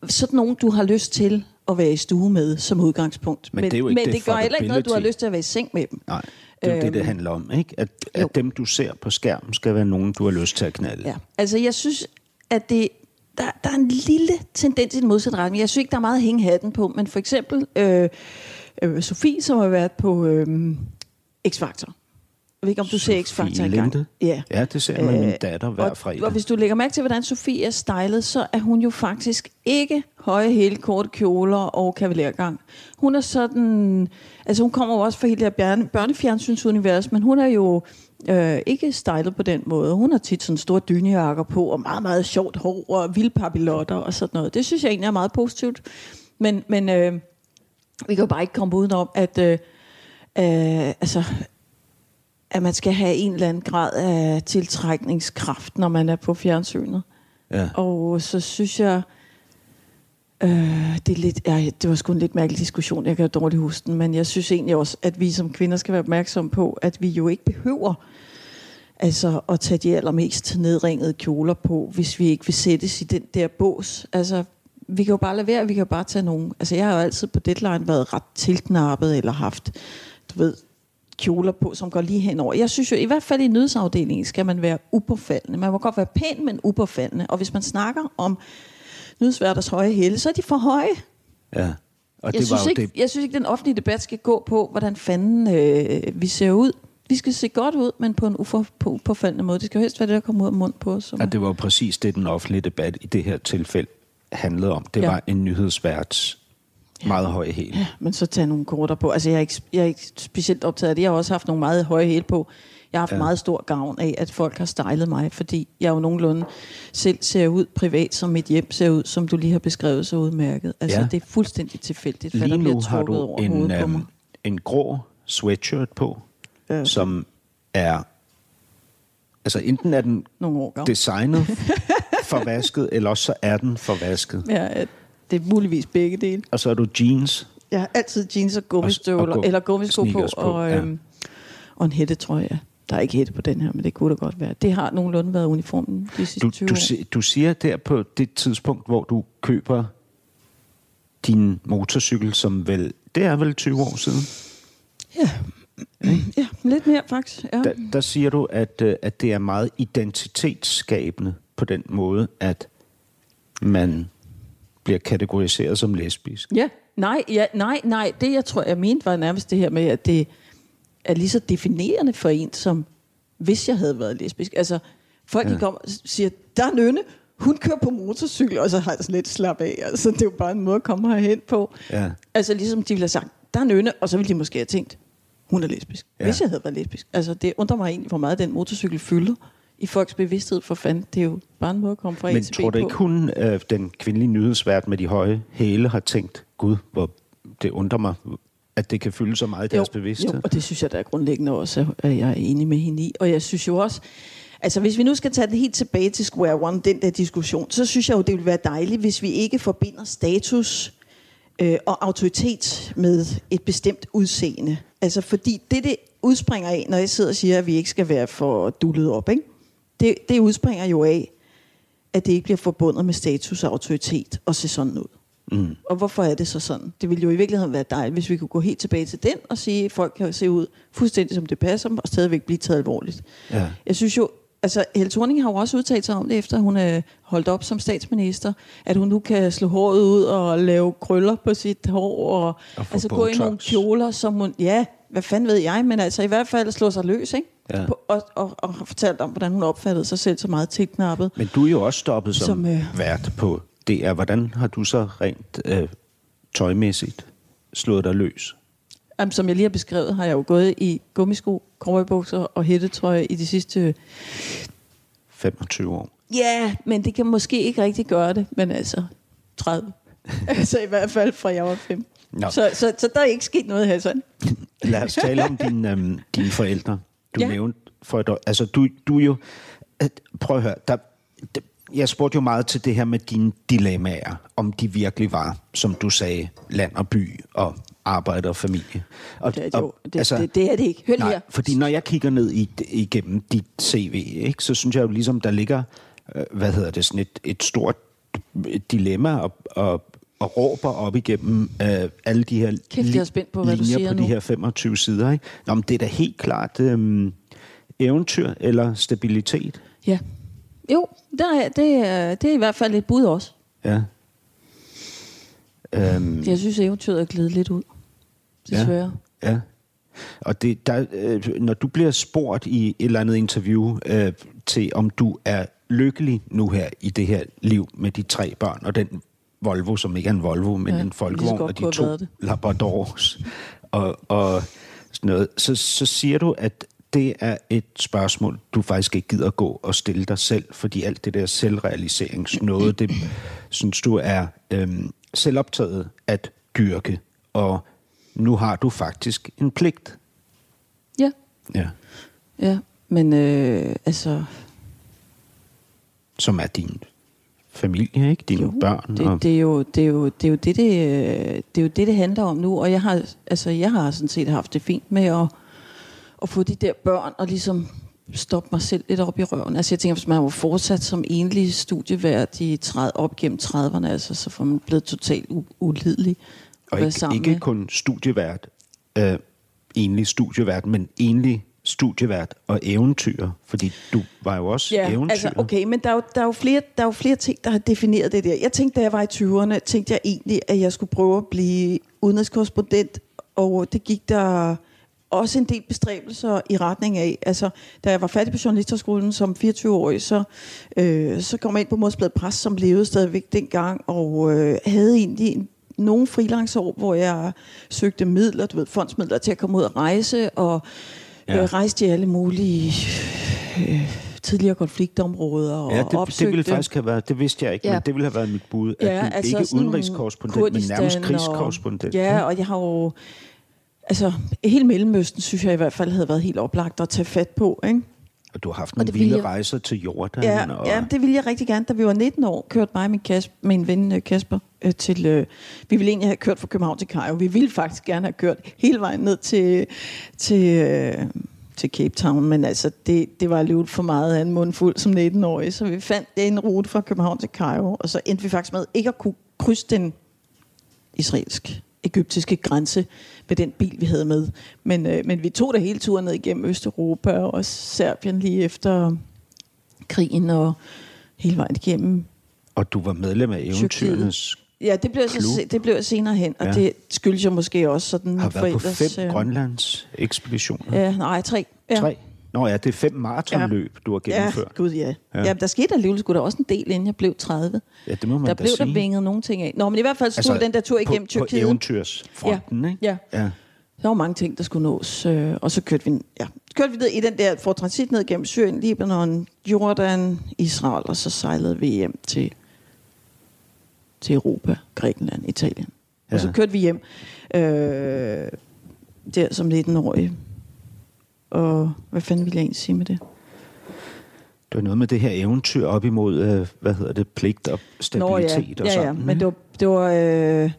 sådan nogen, du har lyst til at være i stue med som udgangspunkt. Men det er jo ikke men det det gør heller ikke noget, du har lyst til at være i seng med dem. Nej, det er jo det, det Øhm, handler om, ikke? At, jo. at dem, du ser på skærmen, skal være nogen, du har lyst til at knalde. Ja. Altså, jeg synes, at det, der, der er en lille tendens i den modsatte retning. Jeg synes ikke, der er meget at hænge hatten på, men for eksempel øh, øh, Sofie, som har været på øh, X-Factor. Jeg ved ikke, om du ser X-Factor Sofie engang. Linde? Ja. Ja, det ser jeg med min Øh, datter hver og, fredag. og hvis du lægger mærke til, hvordan Sofie er stylet, så er hun jo faktisk ikke høje hæle, korte kjoler og kavalergang. Hun er sådan... Altså hun kommer jo også fra hele det her børne, børnefjernsynsunivers, men hun er jo øh, ikke stylet på den måde. Hun har tit sådan store dynejakker på, og meget, meget sjovt hår, og vilde papillotter og sådan noget. Det synes jeg egentlig er meget positivt. Men, men øh, vi kan jo bare ikke komme udenom, at... Øh, øh, altså, at man skal have en eller anden grad af tiltrækningskraft, når man er på fjernsynet. Ja. Og så synes jeg, øh, det, er lidt, ja, det var sgu en lidt mærkelig diskussion, jeg kan dårligt huske den, men jeg synes egentlig også, at vi som kvinder skal være opmærksomme på, at vi jo ikke behøver altså, at tage de allermest nedringede kjoler på, hvis vi ikke vil sættes i den der bås. Altså, vi kan jo bare lade være, vi kan jo bare tage nogen. Altså, jeg har jo altid på deadline været ret tilknappet, eller haft, du ved, kjoler på, som går lige henover. Jeg synes jo, i hvert fald i nyhedsafdelingen skal man være upåfaldende. Man må godt være pæn, men upåfaldende. Og hvis man snakker om nyhedsværters høje hæle, så er de for høje. ja. Og Jeg det var synes, jo ikke, det, jeg synes ikke, den offentlige debat skal gå på, hvordan fanden øh, vi ser ud. Vi skal se godt ud, men på en ufor, på måde. Det skal jo helst være det, der kommer ud af mund på os. Ja, det var jo præcis det, den offentlige debat i det her tilfælde handlede om. Det Ja. var en nyhedsværts meget høje hæl. Ja, men så tage nogle korter på. Altså, jeg er, ikke, jeg er ikke specielt optaget af det. Jeg har også haft nogle meget høje hæle på. Jeg har haft ja. Meget stor gavn af, at folk har stylet mig, fordi jeg jo nogenlunde selv ser ud privat, som mit hjem ser ud, som du lige har beskrevet så udmærket. Altså, ja. Det er fuldstændig tilfældigt, hvad Lige der bliver trukket du over en, hovedet på mig. øhm, en grå sweatshirt på, Ja. som er... Altså enten er den Nogle år gammel. designet (laughs) forvasket, eller også så er den forvasket. Ja, det er muligvis begge dele. Og så er du jeans. Jeg har altid jeans og gummistøvler, Og- og gu- eller gummisko på, på, og, ja. øhm, og en hætte, tror jeg. Der er ikke hætte på den her, men det kunne da godt være. Det har nogenlunde været uniformen de sidste Du, 20 du, år. du siger der på det tidspunkt, hvor du køber din motorcykel, som vel... Det er vel 20 år siden. Ja. ja, lidt mere faktisk. Ja. Der, der siger du, at, øh, at det er meget identitetsskabende på den måde, at man bliver kategoriseret som lesbisk. Ja, nej, ja, nej, nej. Det, jeg tror, jeg mente, var nærmest det her med, at det er lige så definerende for en, som hvis jeg havde været lesbisk. Altså, folk ja. de kommer og siger, der er Nynne, hun kører på motorcykel, og så har jeg sådan lidt slap af. Altså, det er jo bare en måde at komme herhen på. Ja. Altså, ligesom de ville have sagt, der er Nynne, og så ville de måske have tænkt, hun er lesbisk. Ja. Hvis jeg havde været lesbisk. Altså, det undrer mig egentlig, hvor meget den motorcykel fylder i folks bevidsthed for fanden. Det er jo bare en måde at komme fra A Men til B tror du ikke, hun, øh, den kvindelige nyhedsvært med de høje hæle, har tænkt, gud, hvor det undrer mig, at det kan fylde så meget i deres bevidsthed? Jo, og det synes jeg, der er grundlæggende også, at jeg er enig med hende i. Og jeg synes jo også, altså hvis vi nu skal tage det helt tilbage til square one, den der diskussion, så synes jeg jo, det ville være dejligt, hvis vi ikke forbinder status øh, og autoritet med et bestemt udseende. Altså fordi det, det udspringer af, når jeg sidder og siger, at vi ikke skal være for dullet op, ikke? Det, det udspringer jo af, at det ikke bliver forbundet med status og autoritet og se sådan ud. Mm. Og hvorfor er det så sådan? Det ville jo i virkeligheden være dejligt, hvis vi kunne gå helt tilbage til den og sige, at folk kan se ud fuldstændig som det passer dem, og stadigvæk blive taget alvorligt. Ja. Jeg synes jo, altså Helle Thorning har jo også udtalt sig om det, efter hun er holdt op som statsminister, at hun nu kan slå håret ud og lave krøller på sit hår, og, Og altså gå i nogle Botox. kjoler, som hun, ja, hvad fanden ved jeg, men altså i hvert fald slå sig løs, ikke? Ja. På, og, og, og har fortalt om, hvordan hun opfattede sig selv så meget tilknappet. Men du er jo også stoppet som, Som, øh, øh... vært på DR. Hvordan har du så rent øh, tøjmæssigt slået dig løs? Jamen, som jeg lige har beskrevet, har jeg jo gået i gummisko, cowboybukser og hættetrøje i de sidste... 25 år. Ja, men det kan måske ikke rigtig gøre det, men altså 30. (laughs) altså i hvert fald fra jeg var 5. Nå. Så, så, så der er ikke sket noget her sådan. (laughs) Lad os tale om din, øhm, dine forældre. Du Ja. nævnte for et år. Altså, du, du jo... At, prøv at høre. Der, der, jeg spurgte jo meget til det her med dine dilemmaer. Om de virkelig var, som du sagde, land og by og arbejde og familie. Og, Det er det, jo. og, det, altså, det, det er det ikke. Hør Nej, her. fordi når jeg kigger ned i, igennem dit CV, ikke, så synes jeg jo ligesom, der ligger, øh, hvad hedder det, sådan et, et stort dilemma og, og, og råber op igennem øh, alle de her Kæft, jeg er spændt på, hvad du linjer siger på nu. de her 25 sider. Ikke? Nå, men det er da helt klart øh, eventyr eller stabilitet. Ja. Jo, der er, det, er, det er i hvert fald et bud også. Ja. Øhm, Jeg synes, eventyret er glidet lidt ud. Desværre. ja. Og det, der, øh, når du bliver spurgt i et eller andet interview øh, til, om du er lykkelig nu her i det her liv med de tre børn, og den Volvo, som ikke er en Volvo, men Ja, en folkevogn, og de to. Labradors, og, og sådan noget, så, så siger du, at det er et spørgsmål, du faktisk ikke gider gå og stille dig selv, fordi alt det der selvrealiseringsnåde, det synes du er øhm, selvoptaget at dyrke, og nu har du faktisk en pligt. Ja, Ja. ja. Men øh, altså, Som er din familie, ikke? Dine jo, børn. det, og, det, er jo, det, er jo, det, er jo det, det, øh, det er jo det, det handler om nu. Og jeg har, altså, jeg har sådan set haft det fint med at, at få de der børn og ligesom stoppe mig selv lidt op i røven. Altså jeg tænker, hvis man var fortsat som enlig studievært i 30, op gennem 30'erne, altså, så får man blevet totalt u- ulidelig og ikke, ikke med. kun studievært, øh, enlig studievært, men enlig studievært og eventyr, fordi du var jo også Ja, eventyr. altså okay, men der er, jo, der, er jo flere, der er jo flere ting, der har defineret det der. Jeg tænkte, da jeg var i 20'erne, tænkte jeg egentlig, at jeg skulle prøve at blive udenrigskorrespondent, og det gik der også en del bestræbelser i retning af. Altså, da jeg var færdig på journalisterskolen som 24-årig, så, øh, så kom jeg ind på Modsbladet Pres, som levede stadigvæk dengang, og øh, havde egentlig en nogle freelanceår, hvor jeg søgte midler, du ved, fondsmidler til at komme ud og rejse, og Ja. øh, rejste i alle mulige øh, tidligere konfliktområder og Ja, det, opsøgte... det ville faktisk have været, det vidste jeg ikke, ja. Men det ville have været mit bud, at Ja, du altså ikke udenrigskorrespondent, men nærmest og- krigskorrespondent. Ja, og jeg har jo... Altså, hele Mellemøsten, synes jeg i hvert fald, havde været helt oplagt at tage fat på, ikke? Og du har haft Og nogle vilde jeg- rejser til Jordan. Ja, og, ja, det ville jeg rigtig gerne. Da vi var 19 år, kørte mig og min, Kasper, min ven øh, Kasper øh, til... Øh, vi ville egentlig have kørt fra København til Cairo. Vi ville faktisk gerne have kørt hele vejen ned til, til, øh, til Cape Town, men altså, det, det var alligevel for meget af en mundfuld som 19-årig. Så vi fandt en rute fra København til Cairo, og så endte vi faktisk med ikke at kunne krydse den israelsk egyptiske grænse med den bil, vi havde med. Men, øh, men vi tog det hele turen ned igennem Østeuropa og også Serbien lige efter krigen og hele vejen igennem. og du var medlem af eventyrernes... Ja, det blev, så, Klub. se- det blev jeg senere hen, og Ja. det skyldes jo måske også sådan Har været på forældres, fem øh, Grønlands ekspeditioner. Ja, nej, tre. Ja. Tre. Nå ja, det er fem maratonløb, du har Ja, gennemført. gud ja. Ja. ja. ja der skete alligevel sgu da også en del, inden jeg blev 30. Ja, det må man der da blev sige. der vinget nogle ting af. Nå, men i hvert fald så altså, den der tur igennem på, Tyrkiet. På eventyrsfronten, Ja, ikke? ja. ja. Der var mange ting, der skulle nås, øh, og så kørte vi, ja, kørte vi ned i den der, for transit ned gennem Syrien, Libanon, Jordan, Israel, og så sejlede vi hjem til, til Europa, Grækenland, Italien. Ja. Og så Ja. kørte vi hjem øh, der som 19-årig. Og hvad fanden ville jeg egentlig sige med det? Det var noget med det her eventyr op imod, øh, hvad hedder det, pligt og stabilitet ja. og ja, sådan. ja, men ikke? det var, det var øh,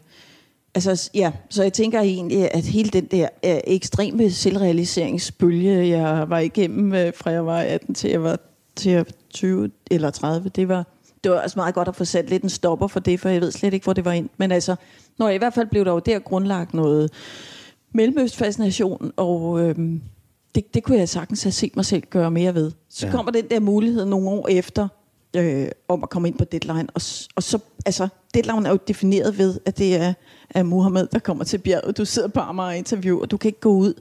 altså, ja, så jeg tænker egentlig, at hele den der øh, ekstreme selvrealiseringsbølge, jeg var igennem, øh, fra jeg var 18 til jeg var til jeg var 20 eller 30, det var, det var altså meget godt at få sat lidt en stopper for det, for jeg ved slet ikke, hvor det var ind. Men altså, når i hvert fald blev der jo der grundlagt noget mellemøstfascination, og øhm, det, det kunne jeg sagtens have set mig selv gøre mere ved. Så Ja. kommer den der mulighed nogle år efter, øh, om at komme ind på deadline. Og, og så, altså, deadline er jo defineret ved, at det er, er Muhammed, der kommer til bjerget. Du sidder på Amager og interview, og du kan ikke gå ud.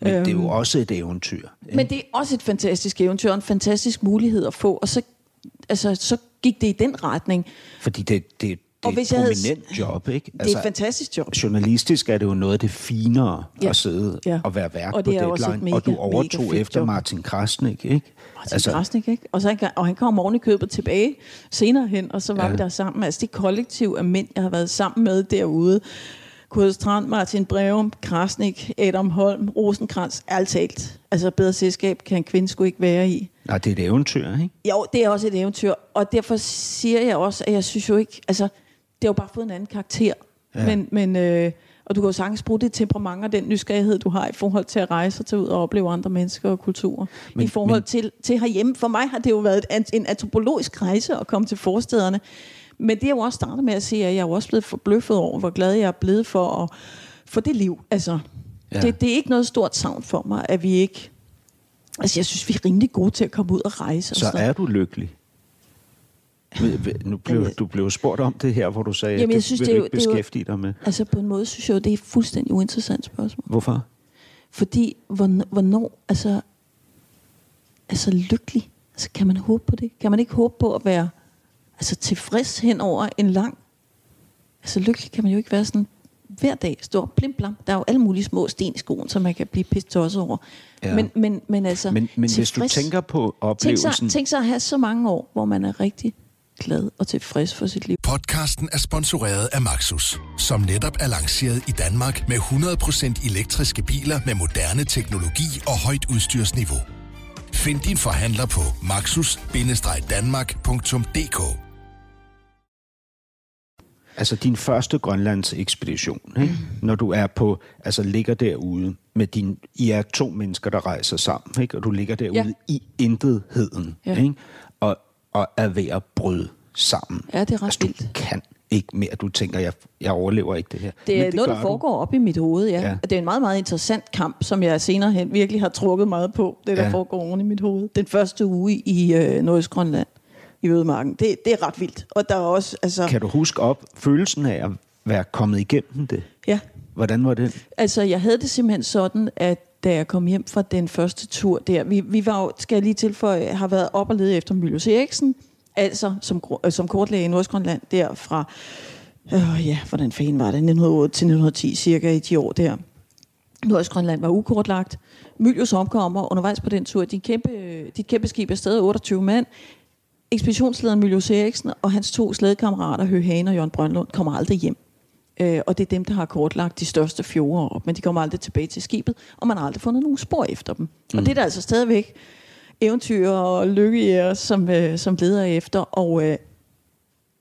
Men det er jo Øhm, også et eventyr. ikke? Men det er også et fantastisk eventyr, og en fantastisk mulighed at få. Og så, altså, så gik det i den retning. Fordi det, det, det er Og et hvis havde- prominent job, ikke? Det er et fantastisk job. Journalistisk er det jo noget af det finere ja. At sidde Ja. og være vært Og på et deadline. mega, og du overtog efter job. Martin Krasnik, ikke? Martin altså, Krasnik, ikke? Og, så han, og han kom oven i købet tilbage senere hen, og så var Ja. vi der sammen. Altså det kollektiv af mænd, jeg har været sammen med derude. Kurt Strand, Martin Breum, Krasnik, Adam Holm, Rosenkrantz, alt talt. Altså bedre selskab kan en kvinde skulle ikke være i. Nej, det er et eventyr, ikke? Jo, det er også et eventyr, og derfor siger jeg også, at jeg synes jo ikke, altså, det har jo bare fået en anden karakter. Ja. Men, men øh, og du kan jo sagtens bruge det temperament og den nysgerrighed, du har i forhold til at rejse og tage ud og opleve andre mennesker og kulturer. Men- I forhold men- til, til herhjemme. For mig har det jo været et, an- en antropologisk rejse at komme til forstederne. Men det er jo også startet med at sige, at jeg er også blevet forbløffet over, hvor glad jeg er blevet for, at, for det liv. Altså, Ja. det, det er ikke noget stort savn for mig, at vi ikke... Altså, jeg synes, vi er rimelig gode til at komme ud og rejse. Og Så sådan noget. er du lykkelig. Nu blev, du blev spurgt om det her, hvor du sagde, Jamen, at det synes, vil det er du jo- ikke beskæftige dig med. Altså på en måde synes jeg jo, det er et fuldstændig uinteressant spørgsmål. Hvorfor? Fordi, hvornår, altså, altså lykkelig, altså kan man håbe på det? Kan man ikke håbe på at være altså tilfreds hen over en lang, altså lykkelig kan man jo ikke være sådan hver dag står blim blam. Der er jo alle mulige små sten i skoen, som man kan blive pisse over. Ja. Men, men, men altså, Men, men hvis du tænker på tænk oplevelsen... sig, tænk sig at have så mange år, hvor man er rigtig glad og tilfreds for sit liv. Podcasten er sponsoreret af Maxus, som netop er lanceret i Danmark med 100% elektriske biler med moderne teknologi og højt udstyrsniveau. Find din forhandler på maxus-danmark.dk Altså din første Grønlands ekspedition, ikke? Mm. når du er på, altså ligger derude med din, I er to mennesker, der rejser sammen, ikke? og du ligger derude Ja. ja. i intetheden, Ja. ikke? Og, er ved at bryde sammen. Ja, det er ret altså, du vildt. kan ikke mere. Du tænker, jeg, jeg overlever ikke det her. Det er noget, gør der du. foregår op i mit hoved, ja. Ja. Og det er en meget, meget interessant kamp, som jeg senere hen virkelig har trukket meget på, det der Ja. ja. foregår oven i mit hoved. Den første uge i øh, Nordøstgrønland, i Ødemarken, det, det er ret vildt. Og der er også, altså... Kan du huske op følelsen af at være kommet igennem det? Ja, Hvordan var det? Altså, jeg havde det simpelthen sådan, at da jeg kom hjem fra den første tur der, vi, vi var jo, skal jeg lige tilføje, har været op og lede efter Mylius Eriksen, altså som, øh, som kortlæge i Nordsgrønland der fra, øh, ja, hvordan fanden var det, 1908 til 1910, cirka i de år der. Nordsgrønland var ukortlagt. Mylius omkommer undervejs på den tur. Dit kæmpe, dit kæmpe skib er stadig 28 mand. Ekspeditionslederen Mylius Eriksen og hans to slædekammerater, Høgh og Jørgen Brøndlund, kommer aldrig hjem. Øh, og det er dem, der har kortlagt de største fjorde op, men de kommer aldrig tilbage til skibet, og man har aldrig fundet nogen spor efter dem. Mm. Og det er der altså stadigvæk eventyr og lykkejæger, som, øh, som leder efter. Og, øh,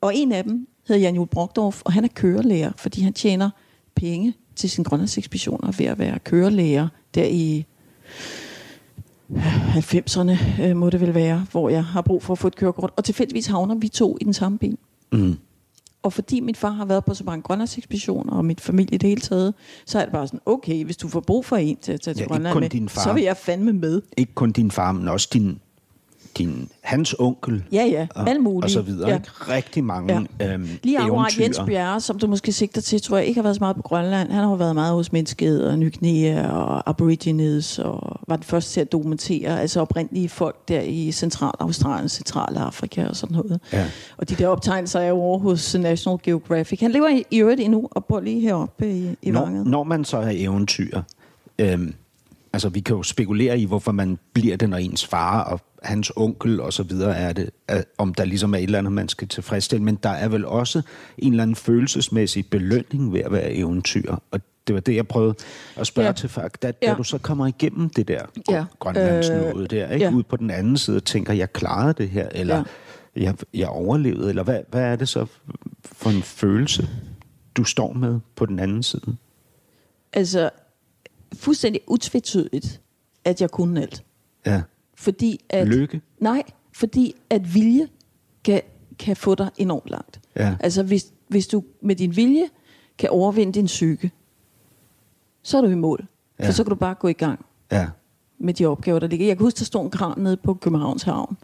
og en af dem hedder Jan Jul Brockdorf, og han er kørelærer, fordi han tjener penge til sin grønlandsekspeditioner ved at være kørelærer der i 90'erne, øh, må det vel være, hvor jeg har brug for at få et kørekort. Og tilfældigvis havner vi to i den samme bil. Mm. Og fordi min far har været på så mange grønlandsekspeditioner, og mit familie i det hele taget, så er det bare sådan, okay, hvis du får brug for en til at tage til Ja, Grønland med, din far. så vil jeg fandme med. Ikke kun din far, men også din, din hans onkel. Ja, ja, og, alle mulige. Og så videre. Ja. Ikke? Rigtig mange Ja. øhm, Lige akkurat. Jens Bjerre, som du måske sigter til, tror jeg ikke har været så meget på Grønland. Han har jo været meget hos mennesket og Ny Guinea og Aborigines, og var den første til at dokumentere altså oprindelige folk der i Central-Australien, Centralafrika og sådan noget. Ja. Og de der optegnelser er jo over hos National Geographic. Han lever i, i øvrigt endnu og bor lige heroppe i, i når, Vanget. når man så er eventyr, øhm, altså vi kan jo spekulere i, hvorfor man bliver det, når ens far og hans onkel og så videre er det, at, om der ligesom er et eller andet, man skal tilfredsstille, men der er vel også en eller anden følelsesmæssig belønning ved at være eventyr, og det var det, jeg prøvede at spørge Ja. til før. Da, ja. Da du så kommer igennem det der Ja. grønlandsnået Øh, der, ikke? ja. Ud på den anden side og tænker, jeg klarede det her, eller ja. jeg, jeg overlevede, eller hvad, hvad er det så for en følelse, du står med på den anden side? Altså, fuldstændig utvetydigt, at jeg kunne alt. Ja. Fordi at, Lykke? Nej, fordi at vilje kan, kan få dig enormt langt. Ja. Altså, hvis, hvis du med din vilje kan overvinde din psyke, så er du i mål. Ja. For så kan du bare gå i gang Ja. med de opgaver, der ligger. Jeg kan huske, der stod en kran nede på Københavns Havn.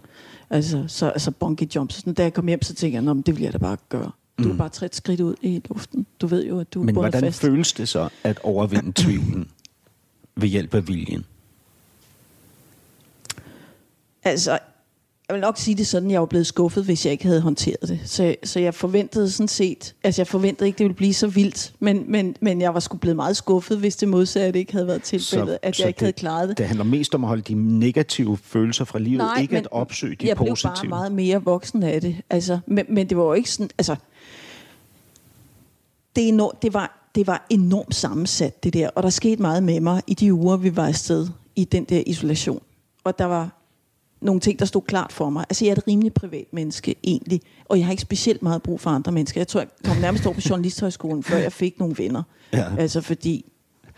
Altså, så, altså bungee jumps. Sådan, da jeg kom hjem, så tænkte jeg, "Nå, men det vil jeg da bare gøre. Du mm. kan bare træde et skridt ud i luften. Du ved jo, at du er Men bundet hvordan fast. føles det så at overvinde tvivlen ved hjælp af viljen? Altså, jeg vil nok sige det sådan, jeg var blevet skuffet, hvis jeg ikke havde håndteret det. Så, så jeg forventede sådan set, altså jeg forventede ikke, det ville blive så vildt, men, men, men jeg var sgu blevet meget skuffet, hvis det modsatte ikke havde været tilfældet, så, at jeg ikke det, havde klaret det. Det handler mest om at holde de negative følelser fra livet, Nej, ikke men at opsøge de jeg positive. blev bare meget mere voksen af det. Altså, men, men det var jo ikke sådan, altså, det, enormt, det, var, det var enormt sammensat, det der. Og der skete meget med mig i de uger, vi var afsted i den der isolation. Og der var nogle ting, der stod klart for mig. Altså, jeg er et rimelig privat menneske, egentlig. Og jeg har ikke specielt meget brug for andre mennesker. Jeg tror, jeg kom nærmest over på journalisthøjskolen, før jeg fik nogle venner. Ja. Altså, fordi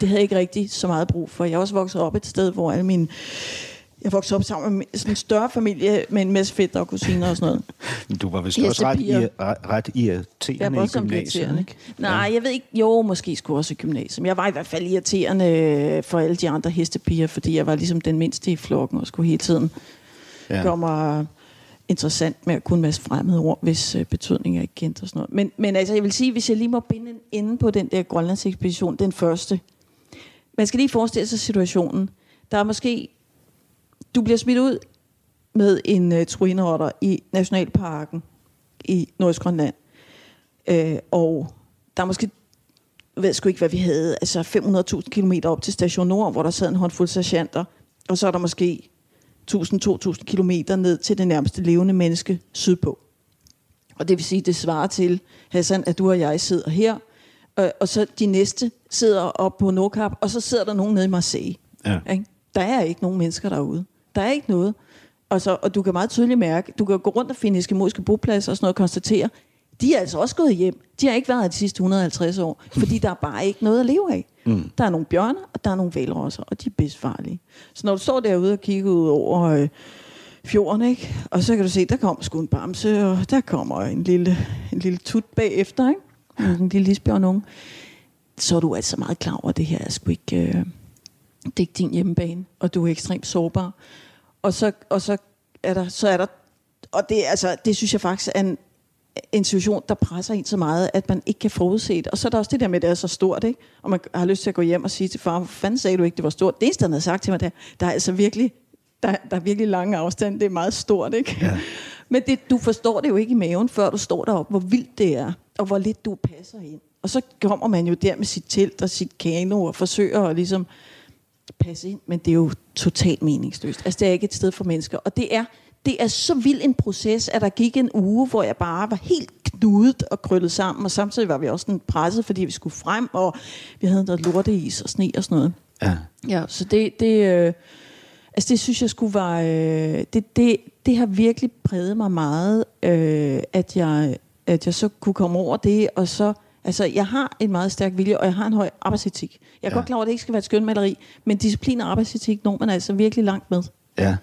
det havde jeg ikke rigtig så meget brug for. Jeg er også vokset op et sted, hvor alle mine... Jeg voksede op sammen med sådan en større familie med en masse fætter og kusiner og sådan noget. (laughs) Men Du var vist Yes, også ret, ir- ret, ret Jeg er irriterende i gymnasiet, irriterende. ikke? Nej, jeg ved ikke. Jo, måske skulle også i gymnasium. Jeg var i hvert fald irriterende for alle de andre hestepiger, fordi jeg var ligesom den mindste i flokken og skulle hele tiden ja. Ja. mig interessant med at kunne en masse fremmede ord, hvis øh, betydning ikke kendt og sådan noget. Men, men altså, jeg vil sige, hvis jeg lige må binde en ende på den der Grønlands ekspedition, den første, man skal lige forestille sig situationen. Der er måske, du bliver smidt ud med en øh, truinerotter i Nationalparken i Nordgrønland. Øh, og der er måske, jeg ved sgu ikke, hvad vi havde, altså 500.000 km op til Station Nord, hvor der sad en håndfuld sergeanter. Og så er der måske 1000-2000 km ned til det nærmeste levende menneske sydpå. Og det vil sige, det svarer til, Hassan, at du og jeg sidder her, og, og så de næste sidder op på Nordkap, og så sidder der nogen nede i Marseille. Ja. Ikke? Der er ikke nogen mennesker derude. Der er ikke noget. Og, så, og du kan meget tydeligt mærke, du kan gå rundt og finde eskimoiske bopladser og sådan noget og konstatere, de er altså også gået hjem. De har ikke været her de sidste 150 år, fordi der er bare ikke noget at leve af. Mm. Der er nogle bjørner, og der er nogle valrosser, og de er bedst farlige. Så når du står derude og kigger ud over øh, fjorden, ikke? og så kan du se, der kommer sgu en bamse, og der kommer en lille, en lille tut bagefter, ikke? en lille isbjørnunge, så er du altså meget klar over, at det her er sgu ikke, øh, det er ikke din hjemmebane, og du er ekstremt sårbar. Og så, og så er der, så er der, og det, altså, det synes jeg faktisk er en, en situation, der presser en så meget, at man ikke kan forudse det. Og så er der også det der med, at det er så stort, ikke? Og man har lyst til at gå hjem og sige til far, hvor fanden sagde du ikke, det var stort? Det eneste, han havde sagt til mig, der, der er altså virkelig, der, der er virkelig lange afstand, det er meget stort, ikke? Ja. (laughs) Men det, du forstår det jo ikke i maven, før du står deroppe, hvor vildt det er, og hvor lidt du passer ind. Og så kommer man jo der med sit telt og sit kano og forsøger at ligesom passe ind, men det er jo totalt meningsløst. Altså, det er ikke et sted for mennesker. Og det er, det er så vild en proces, at der gik en uge, hvor jeg bare var helt knudet og krøllet sammen, og samtidig var vi også sådan presset, fordi vi skulle frem, og vi havde noget lorteis og sne og sådan noget. Ja. Ja, så det, det, øh, altså det synes jeg skulle være, øh, det, det, det har virkelig præget mig meget, øh, at, jeg, at jeg så kunne komme over det, og så, altså jeg har en meget stærk vilje, og jeg har en høj arbejdsetik. Jeg er ja. godt klar over, at det ikke skal være et skønt maleri, men disciplin og arbejdsetik når man altså virkelig langt med. Ja,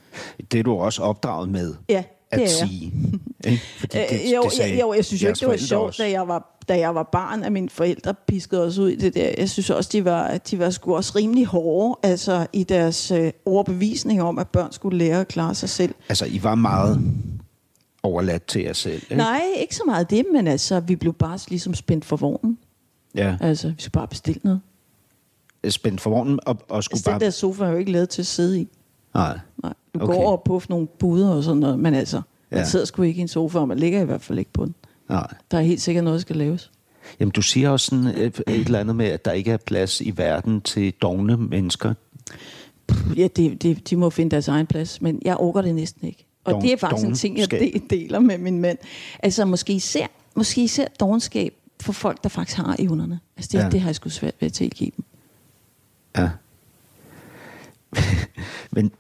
det er du også opdraget med Ja, at det er sige. Ikke? Fordi (laughs) Øh, jo, sagde jo, jeg synes jo ikke, det var sjovt, også. da jeg var, da jeg var barn, at mine forældre piskede os ud i det der. Jeg synes også, de var, de var sgu også rimelig hårde altså, i deres øh, overbevisning om, at børn skulle lære at klare sig selv. Altså, I var meget overladt til jer selv, ikke? Nej, ikke så meget det, men altså, vi blev bare ligesom spændt for vognen. Ja, Altså, vi skulle bare bestille noget. spændt for vognen og, og skulle Altså, den bare... der sofa er jo ikke lavet til at sidde i. Nej. Nej, du Okay. går og puffer nogle buder og sådan noget, men altså, man Ja. sidder sgu ikke i en sofa, og man ligger i hvert fald ikke på den. Nej. Der er helt sikkert noget, der skal laves. Jamen, du siger også sådan et, et eller andet med, at der ikke er plads i verden til dogne mennesker. Ja, det, det, de må finde deres egen plads, men jeg overgår det næsten ikke. Og Dog- det er faktisk en ting, jeg de- deler med min mand. Altså måske især, måske især dogenskab for folk, der faktisk har evnerne. Altså det, ja. det har jeg sgu svært ved at tilgive dem. Ja. (laughs) Men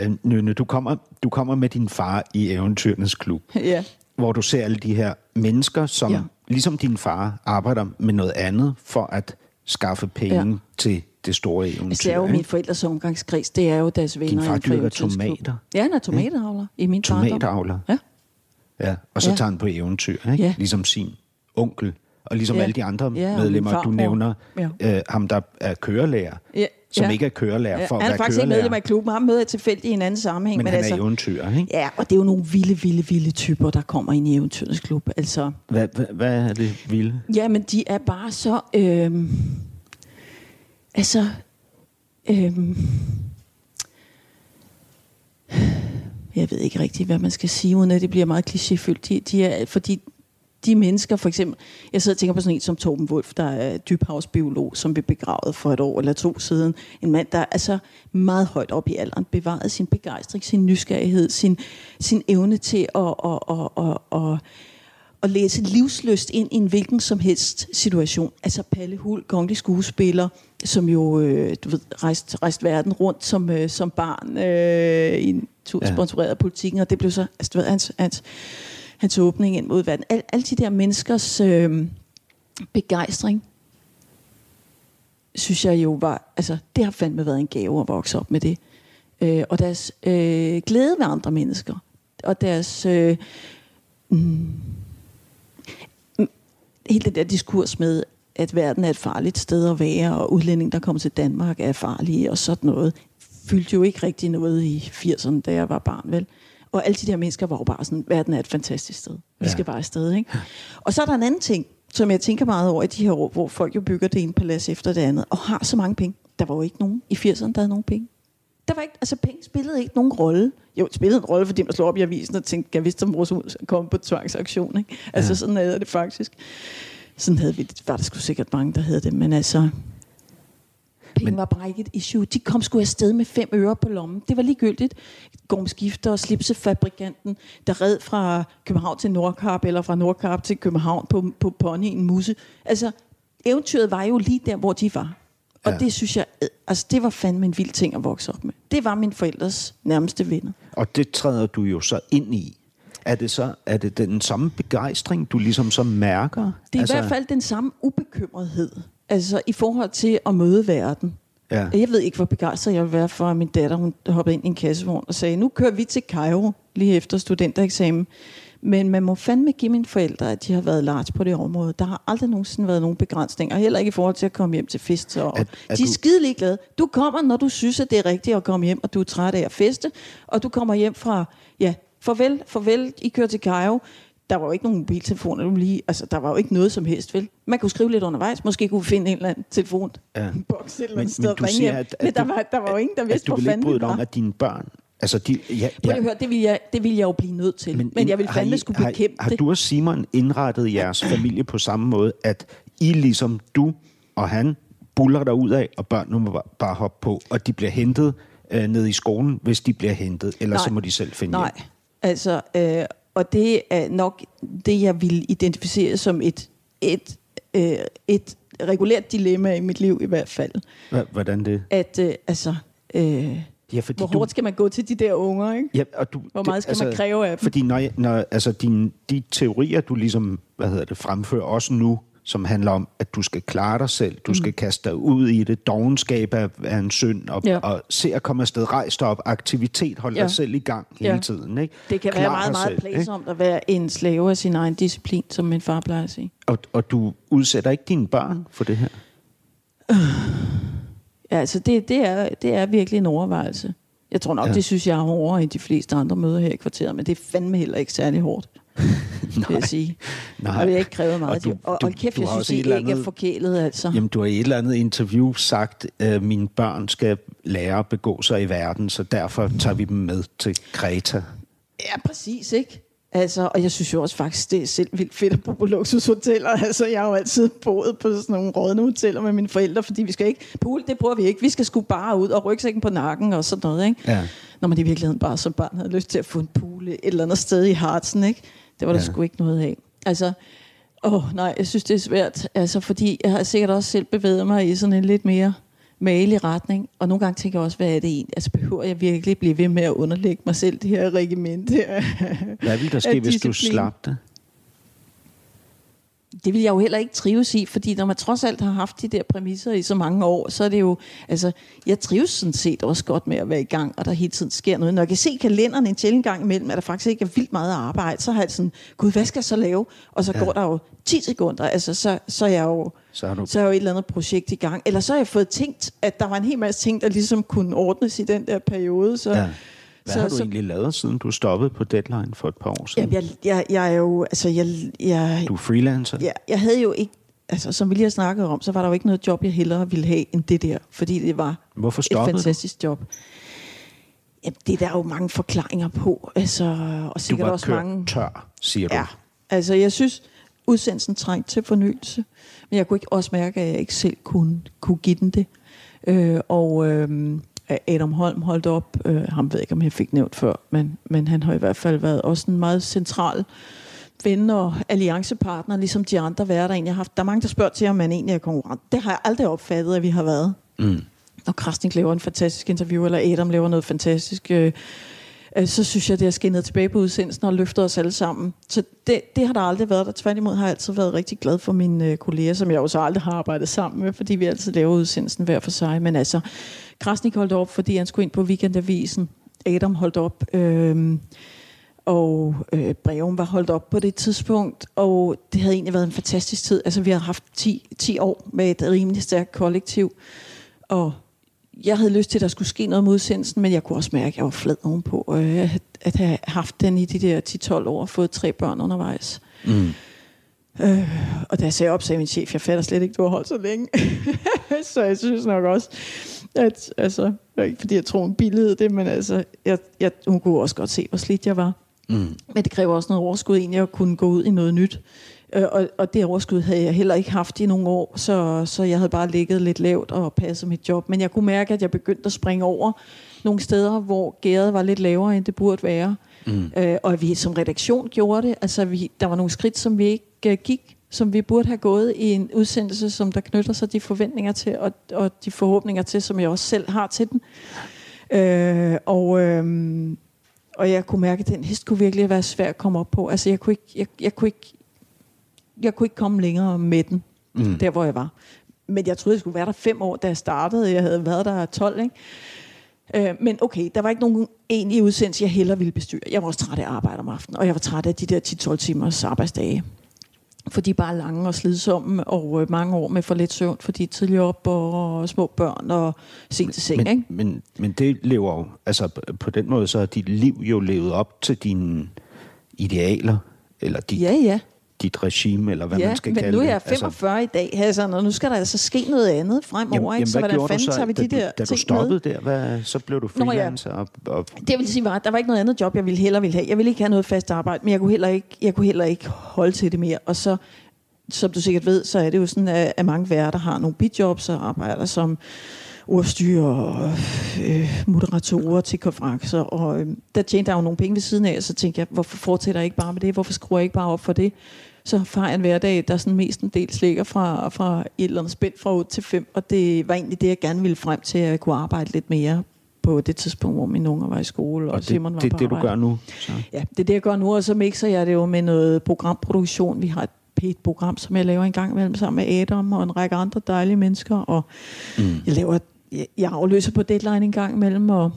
øh, Nynne, du kommer, du kommer med din far i Eventyrens Klub, (laughs) ja. hvor du ser alle de her mennesker, som ja. Ja. ligesom din far arbejder med noget andet for at skaffe penge ja. Ja. til det store eventyr. Altså, det er jo ikke? min forældres omgangskreds. Det er jo deres venner. Din far dyrker tomater. Ja, han er tomatavler i min. Tomatavler. Ja. Ja, og så ja. Ja. tager han på eventyr, ikke? Ja. ligesom sin onkel, og ligesom ja. Ja. alle de andre Ja, medlemmer, du nævner, Ja. øh, ham der er kørelærer, Ja. Som ja. ikke er kørelærer Ja, for at han være er faktisk ikke kørelærer, medlem af klubben. Han møder jeg tilfældigt i en anden sammenhæng. men, Men, han altså, er eventyr, ikke? Ja, og det er jo nogle vilde, vilde, vilde typer, der kommer ind i eventyrets klub. Altså, Hvad, hvad, hvad er det vilde? Ja, men de er bare så... Øhm, altså... Øhm, jeg ved ikke rigtigt, hvad man skal sige, uden at det bliver meget klichéfyldt. De, de er, fordi de mennesker, for eksempel... Jeg sidder og tænker på sådan en som Torben Wolf, der er dybhavsbiolog, som blev begravet for et år eller to siden. En mand, der er altså meget højt op i alderen, bevaret sin begejstring, sin nysgerrighed, sin, sin evne til at, at, at, at, at, at læse livsløst ind i en hvilken som helst situation. Altså Palle Hul, kongelig skuespiller, som jo øh, du ved, rejste rejst verden rundt som, øh, som barn øh, i en tur Ja. sponsoreret af politikken, og det blev så altså, du ved, hans, hans, hans åbning ind mod verden. Al, alle de der menneskers øh, begejstring, synes jeg jo var, altså det har fandme været en gave at vokse op med det. Øh, og deres øh, glæde ved andre mennesker, og deres... Øh, mm, mm, hele den der diskurs med, at verden er et farligt sted at være, og udlænding, der kommer til Danmark, er farlige, og sådan noget, fyldte jo ikke rigtig noget i 80'erne, da jeg var barn, vel? Og alle de der mennesker var jo bare sådan, verden er et fantastisk sted. Vi Ja. skal bare afsted, ikke? Og så er der en anden ting, som jeg tænker meget over i de her år, hvor folk jo bygger det ene palads efter det andet, og har så mange penge. der var jo ikke nogen i 80'erne, der havde nogen penge. Der var ikke, altså penge spillede ikke nogen rolle. Jo, det spillede en rolle, fordi man slog op i avisen og tænkte, jeg vidste, om vores hus kom på tvangsaktion. Ikke? Altså ja. sådan havde det faktisk. Sådan havde vi. Var der sgu sikkert mange, der havde det. Men altså, penge men, var bare ikke et issue. De kom sgu afsted med fem øre på lommen. Det var ligegyldigt. Gormskifter og slipsefabrikanten, der red fra København til Nordkarp, eller fra Nordkarp til København på, på ponyen Musse. Altså, eventyret var jo lige der, hvor de var. Og ja. det synes jeg, øh, altså det var fandme en vild ting at vokse op med. Det var min forældres nærmeste venner. Og det træder du jo så ind i. Er det så er det den samme begejstring, du ligesom så mærker? Det er altså... i hvert fald den samme ubekymrethed, altså i forhold til at møde verden. Ja. Jeg ved ikke, hvor begejstret jeg vil være for, at min datter hun hoppede ind i en kassevogn og sagde, nu kører vi til Cairo lige efter studentereksamen. Men man må fandme give mine forældre, at de har været large på det område. Der har aldrig nogensinde været nogen begrænsninger, heller ikke i forhold til at komme hjem til fest. Og er, er de er du... skide glade. Du kommer, når du synes, at det er rigtigt at komme hjem, og du er træt af at feste, og du kommer hjem fra, ja, farvel, farvel, I kører til Cairo. Der var jo ikke nogen mobiltelefoner, du lige, altså der var jo ikke noget som helst, vel? Man kunne skrive lidt undervejs, måske kunne vi finde en eller anden telefon, ja. et eller andet sted men, siger, at, at men der, var, der var jo ingen, der vidste, hvor fanden var. Du vil ikke om, at dine børn Altså, de, ja, ja. Høre, det, vil jeg, det vil jeg jo blive nødt til. Men, men jeg vil fandme skulle bekæmpe har, det. Har du og Simon indrettet jeres familie på samme måde, at I ligesom du og han buller der ud af, og børnene må bare hoppe på, og de bliver hentet øh, ned i skolen, hvis de bliver hentet, eller nej, så må de selv finde Nej, hjem. altså, øh, og det er nok det, jeg vil identificere som et, et, øh, et regulært dilemma i mit liv i hvert fald. Hvordan det? At, øh, altså... Øh, Ja, fordi Hvor hårdt du, skal man gå til de der unger, ikke? Ja, og du, Hvor meget skal altså, man kræve af dem? Fordi når, når, altså din, de teorier, du ligesom hvad hedder det, fremfører også nu, som handler om, at du skal klare dig selv, du mm. skal kaste dig ud i det, dogenskab er, er en synd, og, ja. og se at komme afsted, rejse dig op, aktivitet, hold ja. dig selv i gang hele ja. tiden. Ikke? Det kan Klar være meget, meget plagsomt at være en slave af sin egen disciplin, som min far plejer at sige. Og, og du udsætter ikke dine børn for det her? Øh. Ja, altså det, det, er, det er virkelig en overvejelse. Jeg tror nok, ja. det synes jeg er hårdere end de fleste andre møder her i kvarteret, men det er fandme heller ikke særlig hårdt. Nej. vil jeg (laughs) sige. Nej. Og det har ikke krævet meget. Og, du, og, og kæft, jeg synes, ikke andet, er forkælet, altså. Jamen, du har i et eller andet interview sagt, at mine børn skal lære at begå sig i verden, så derfor tager vi dem med til Kreta. Ja, præcis, ikke? Altså, og jeg synes jo også faktisk, det er selv vildt fedt at bo på luksushoteller. (laughs) Altså, jeg har jo altid boet på sådan nogle rådne hoteller med mine forældre, fordi vi skal ikke... Pool, det bruger vi ikke. Vi skal sgu bare ud og rygsækken på nakken og sådan noget, ikke? Ja. Når man i virkeligheden bare som barn havde lyst til at få en pool et eller andet sted i Hartsen, ikke? Det var der ja. sgu ikke noget af. Altså, åh oh, nej, jeg synes, det er svært. Altså, fordi jeg har sikkert også selv bevæget mig i sådan en lidt mere malig retning. Og nogle gange tænker jeg også, hvad er det egentlig? Altså behøver jeg virkelig blive ved med at underlægge mig selv det her regiment Hvad vil der ske, (laughs) hvis du slap det? Det vil jeg jo heller ikke trives i, fordi når man trods alt har haft de der præmisser i så mange år, så er det jo, altså, jeg trives sådan set også godt med at være i gang, og der hele tiden sker noget. Når jeg kan se kalenderen en sjældent gang imellem, at der faktisk ikke er vildt meget arbejde, så har jeg sådan, gud, hvad skal jeg så lave? Og så ja. går der jo 10 sekunder, altså, så, så er jeg jo, så har du... så er jo et eller andet projekt i gang. Eller så har jeg fået tænkt, at der var en hel masse ting, der ligesom kunne ordnes i den der periode, så... Ja hvad så, har du så, egentlig lavet, siden du stoppede på deadline for et par år siden? Jamen, jeg, jeg, jeg er jo... Altså, jeg, jeg, du er freelancer? Ja, jeg havde jo ikke... Altså, som vi lige har snakket om, så var der jo ikke noget job, jeg hellere ville have end det der. Fordi det var Hvorfor et fantastisk du? job. Jamen, det er der jo mange forklaringer på. Altså, og sikkert du var også mange... tør, siger du. Ja, altså jeg synes, udsendelsen trængte til fornyelse. Men jeg kunne ikke også mærke, at jeg ikke selv kunne, kunne give den det. Øh, og... Øh, Adam Holm holdt op. Øh, ham ved jeg ikke, om jeg fik nævnt før, men, men han har i hvert fald været også en meget central ven og alliancepartner, ligesom de andre værter egentlig har haft. Der er mange, der spørger til, om man egentlig er konkurrent. Det har jeg aldrig opfattet, at vi har været. Mm. Og Krasnik laver en fantastisk interview, eller Adam laver noget fantastisk, øh, øh, så synes jeg, det har skinnet tilbage på udsendelsen og løftet os alle sammen. Så det, det har der aldrig været der. Tværtimod har jeg altid været rigtig glad for mine øh, kolleger, som jeg også aldrig har arbejdet sammen med, fordi vi altid laver udsendelsen hver for sig. Men altså, Krasnik holdt op, fordi han skulle ind på Weekendavisen. Adam holdt op. Øh, og øh, Breven var holdt op på det tidspunkt, og det havde egentlig været en fantastisk tid. Altså, vi har haft 10, 10 år med et rimelig stærkt kollektiv, og jeg havde lyst til, at der skulle ske noget med udsendelsen, men jeg kunne også mærke, at jeg var flad ovenpå, at, at have haft den i de der 10-12 år og fået tre børn undervejs. Mm. Øh, og da jeg sagde op, sagde min chef, jeg fatter slet ikke, du har holdt så længe. (laughs) så jeg synes nok også, at altså, ikke fordi jeg tror, hun billede det, men altså, jeg, jeg, hun kunne også godt se, hvor slidt jeg var. Mm. Men det kræver også noget overskud egentlig at kunne gå ud i noget nyt. Øh, og, og det overskud havde jeg heller ikke haft i nogle år, så, så jeg havde bare ligget lidt lavt og passet mit job. Men jeg kunne mærke, at jeg begyndte at springe over nogle steder, hvor gæret var lidt lavere, end det burde være. Mm. Øh, og vi som redaktion gjorde det. Altså, vi, der var nogle skridt, som vi ikke uh, gik, som vi burde have gået i en udsendelse, som der knytter sig de forventninger til, og, og de forhåbninger til, som jeg også selv har til den. Øh, og, øh, og jeg kunne mærke, at den hest kunne virkelig være svær at komme op på. Altså, jeg kunne ikke, jeg, jeg kunne ikke, jeg kunne ikke komme længere med den, mm. der hvor jeg var. Men jeg troede, jeg skulle være der fem år, da jeg startede. Jeg havde været der 12, ikke? Øh, men okay, der var ikke nogen egentlig udsendelse, jeg heller ville bestyre. Jeg var også træt af at arbejde om aftenen, og jeg var træt af de der 10-12 timers arbejdsdage. Fordi bare lange og slidsomme, og øh, mange år med for lidt søvn, fordi tidligere op og små børn og sent til seng. Men, ikke? men, men det lever jo, altså på den måde, så har dit liv jo levet op til dine idealer, eller dit, Ja, ja. Dit regime, eller hvad ja, man skal men kalde nu er det. jeg 45 altså, i dag, Hassan, og nu skal der altså ske noget andet fremover. ikke? Så hvordan gjorde fanden så, tager vi da, de der da du stoppede med? der? Hvad, så blev du Nå, ja. freelancer? Og, og, Det vil sige, at der var ikke noget andet job, jeg ville heller ville have. Jeg ville ikke have noget fast arbejde, men jeg kunne heller ikke, jeg kunne heller ikke holde til det mere. Og så, som du sikkert ved, så er det jo sådan, at, mange værter har nogle bidjobs og arbejder som ordstyre og øh, moderatorer til konferencer. Og øh, der tjente jeg jo nogle penge ved siden af, og så tænkte jeg, hvorfor fortsætter jeg ikke bare med det? Hvorfor skruer jeg ikke bare op for det? Så har jeg en hverdag, der sådan mest en del slikker fra, fra et eller andet spænd fra 8 til 5, og det var egentlig det, jeg gerne ville frem til, at jeg kunne arbejde lidt mere på det tidspunkt, hvor mine unger var i skole, og, og Simon det, var det på er det, du arbejde. gør nu? Så. Ja, det er det, jeg gør nu, og så mixer jeg det jo med noget programproduktion. Vi har et P1-program, som jeg laver en gang imellem sammen med Adam og en række andre dejlige mennesker, og mm. jeg laver jeg, jeg afløser på deadline en gang imellem, og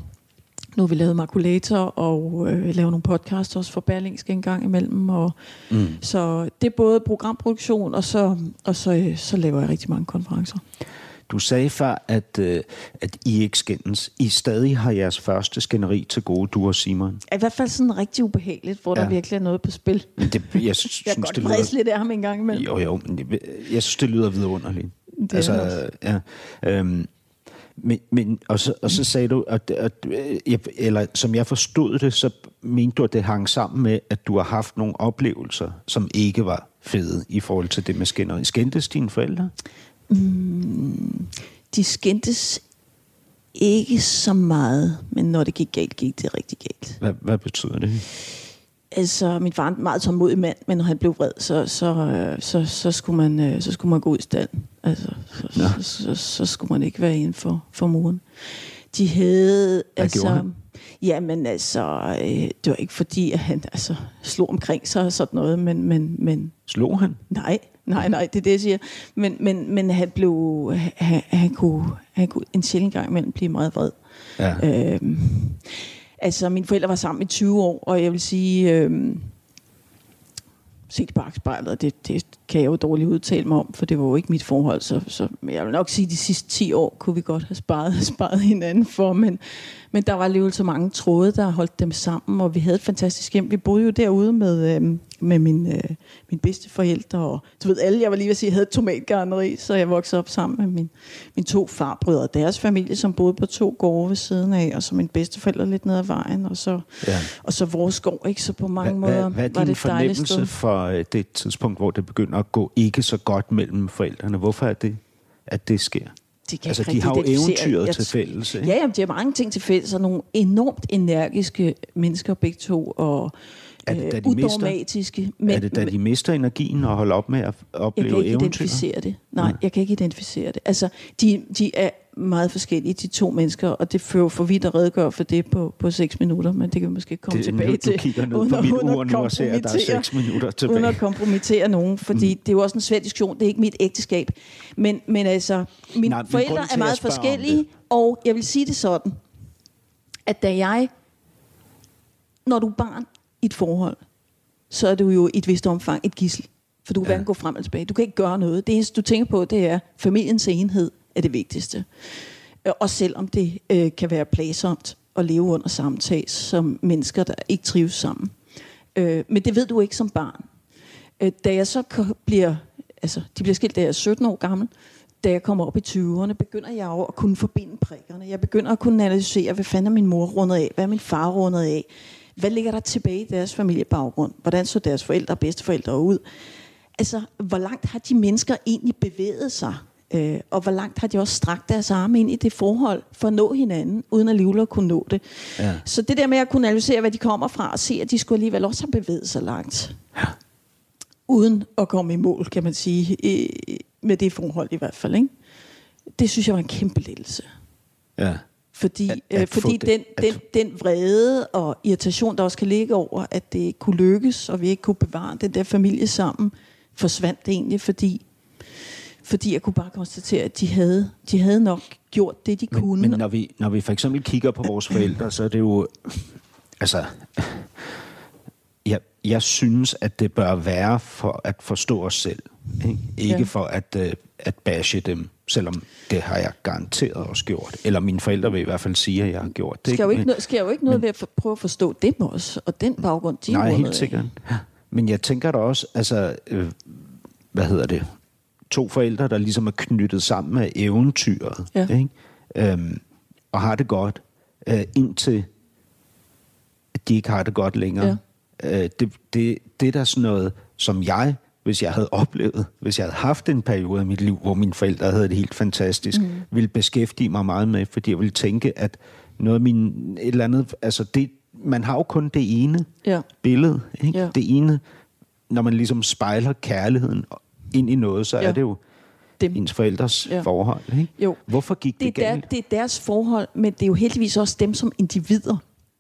nu har vi lavet Makulator og øh, laver nogle podcasts også for Berlingske en gang imellem. Og, mm. Så det er både programproduktion, og så, og så, øh, så laver jeg rigtig mange konferencer. Du sagde før, at, øh, at I ikke skændes. I stadig har jeres første skænderi til gode, du og Simon. I hvert fald sådan rigtig ubehageligt, hvor ja. der virkelig er noget på spil. Men det, jeg (laughs) synes, Jeg kan det godt lyder... vræse lidt af ham en gang imellem. Jo, jo, men jeg, jeg synes, det lyder vidunderligt. Det er altså, det også. ja, øhm, men, men, og, så, og så sagde du, at, at, øh, jeg, eller som jeg forstod det, så mente du, at det hang sammen med, at du har haft nogle oplevelser, som ikke var fede i forhold til det med skænderi. Skændtes dine forældre? De skændtes ikke så meget, men når det gik galt, gik det rigtig galt. Hvad, hvad betyder det? Altså, min far er en meget tålmodig mand, men når han blev vred, så, så, øh, så, så, skulle, man, øh, så skulle man gå ud i stallen. Altså, så, så, så, så skulle man ikke være inden for, for muren. De havde... Hvad altså, han? Jamen altså, øh, det var ikke fordi, at han altså, slog omkring sig og sådan noget, men, men, men Slog han? Nej, nej, nej, det er det, jeg siger. Men, men, men han blev, han, han, kunne, han kunne en sjældent gang imellem blive meget vred. Ja. Øhm, altså, mine forældre var sammen i 20 år, og jeg vil sige, øhm, set i bagspejlet, det, det kan jeg jo dårligt udtale mig om, for det var jo ikke mit forhold, så, så men jeg vil nok sige, at de sidste 10 år kunne vi godt have sparet, (laughs) sparet hinanden for, men, men der var alligevel så mange tråde, der holdt dem sammen, og vi havde et fantastisk hjem. Vi boede jo derude med, øhm, med min, øh, min bedste forældre, og du ved alle, jeg var lige ved at sige, jeg havde et tomatgarneri, så jeg voksede op sammen med min, mine to farbrødre og deres familie, som boede på to gårde ved siden af, og så min bedsteforældre lidt ned ad vejen, og så, Ja. og så vores gård, ikke? Så på mange Hvad, måder hvad, hvad er var det fornemmelse for øh, det tidspunkt, hvor det begynder at gå ikke så godt mellem forældrene? Hvorfor er det, at det sker? Det kan Altså, ikke de har jo eventyret Jeg til fælles, ikke? Ja, jamen, de har mange ting til fælles, og nogle enormt energiske mennesker begge to, og Er det, da øh, de mister- udogmatiske. Men, er det, da de mister energien og holder op med at jeg opleve kan ikke eventyr? identificere det. Nej, Nej. jeg kan ikke identificere det. Altså, de, de er meget forskellige, de to mennesker, og det fører for vidt at redegøre for det på, på seks minutter, men det kan vi måske komme Det, tilbage nu, til. du kigger ned uden på mit uden ur nu og ser, at der er kompromittere- seks minutter uden tilbage. at kompromittere nogen, fordi mm. det er jo også en svær diskussion. Det er ikke mit ægteskab. Men, men altså, mine Nej, forældre er meget jeg forskellige, og jeg vil sige det sådan, at da jeg, når du er barn i et forhold, så er du jo i et vist omfang et gissel. For du kan ja. hverken gå frem eller tilbage. Du kan ikke gøre noget. Det eneste, du tænker på, det er, familiens enhed er det vigtigste. Øh, Og selvom det øh, kan være plagsomt at leve under samme tag som mennesker, der ikke trives sammen. Øh, men det ved du ikke som barn. Øh, da jeg så bliver, altså de bliver skilt, da jeg er 17 år gammel, da jeg kommer op i 20'erne, begynder jeg jo at kunne forbinde prikkerne. Jeg begynder at kunne analysere, hvad fanden er min mor rundet af, hvad er min far rundet af, hvad ligger der tilbage i deres familiebaggrund, hvordan så deres forældre og bedsteforældre ud. Altså, hvor langt har de mennesker egentlig bevæget sig? Øh, og hvor langt har de også strakt deres arme ind i det forhold for at nå hinanden, uden alligevel at kunne nå det. Ja. Så det der med at kunne analysere, hvad de kommer fra, og se, at de skulle alligevel også have bevæget sig langt. Ja. Uden at komme i mål, kan man sige, med det forhold i hvert fald. Ikke? Det synes jeg var en kæmpe lettelse. Ja. Fordi, at, at øh, fordi den, at... den, den vrede og irritation, der også kan ligge over, at det ikke kunne lykkes, og vi ikke kunne bevare den der familie sammen, forsvandt egentlig, fordi fordi jeg kunne bare konstatere, at de havde, de havde nok gjort det, de men, kunne. Men når vi, når vi for eksempel kigger på vores forældre, så er det jo... Altså, jeg, jeg synes, at det bør være for at forstå os selv. Ikke, ikke ja. for at, uh, at bashe dem, selvom det har jeg garanteret også gjort. Eller mine forældre vil i hvert fald sige, at jeg har gjort det. Skal jo ikke, men, skal jo ikke noget men, ved at for, prøve at forstå dem også, og den baggrund, de Nej, helt sikkert. Ja. Men jeg tænker da også, altså, øh, hvad hedder det, to forældre, der ligesom er knyttet sammen af eventyret, ja. ikke? Øhm, og har det godt, øh, indtil de ikke har det godt længere. Ja. Øh, det, det, det er da sådan noget, som jeg, hvis jeg havde oplevet, hvis jeg havde haft en periode i mit liv, hvor mine forældre havde det helt fantastisk, mm. ville beskæftige mig meget med, fordi jeg ville tænke, at noget af min, et eller andet, altså det, man har jo kun det ene ja. billede, ikke? Ja. det ene, når man ligesom spejler kærligheden ind i noget, så ja. er det jo dem. ens forældres ja. forhold. Ikke? Jo. Hvorfor gik det, det galt? Der, det er deres forhold, men det er jo heldigvis også dem som individer.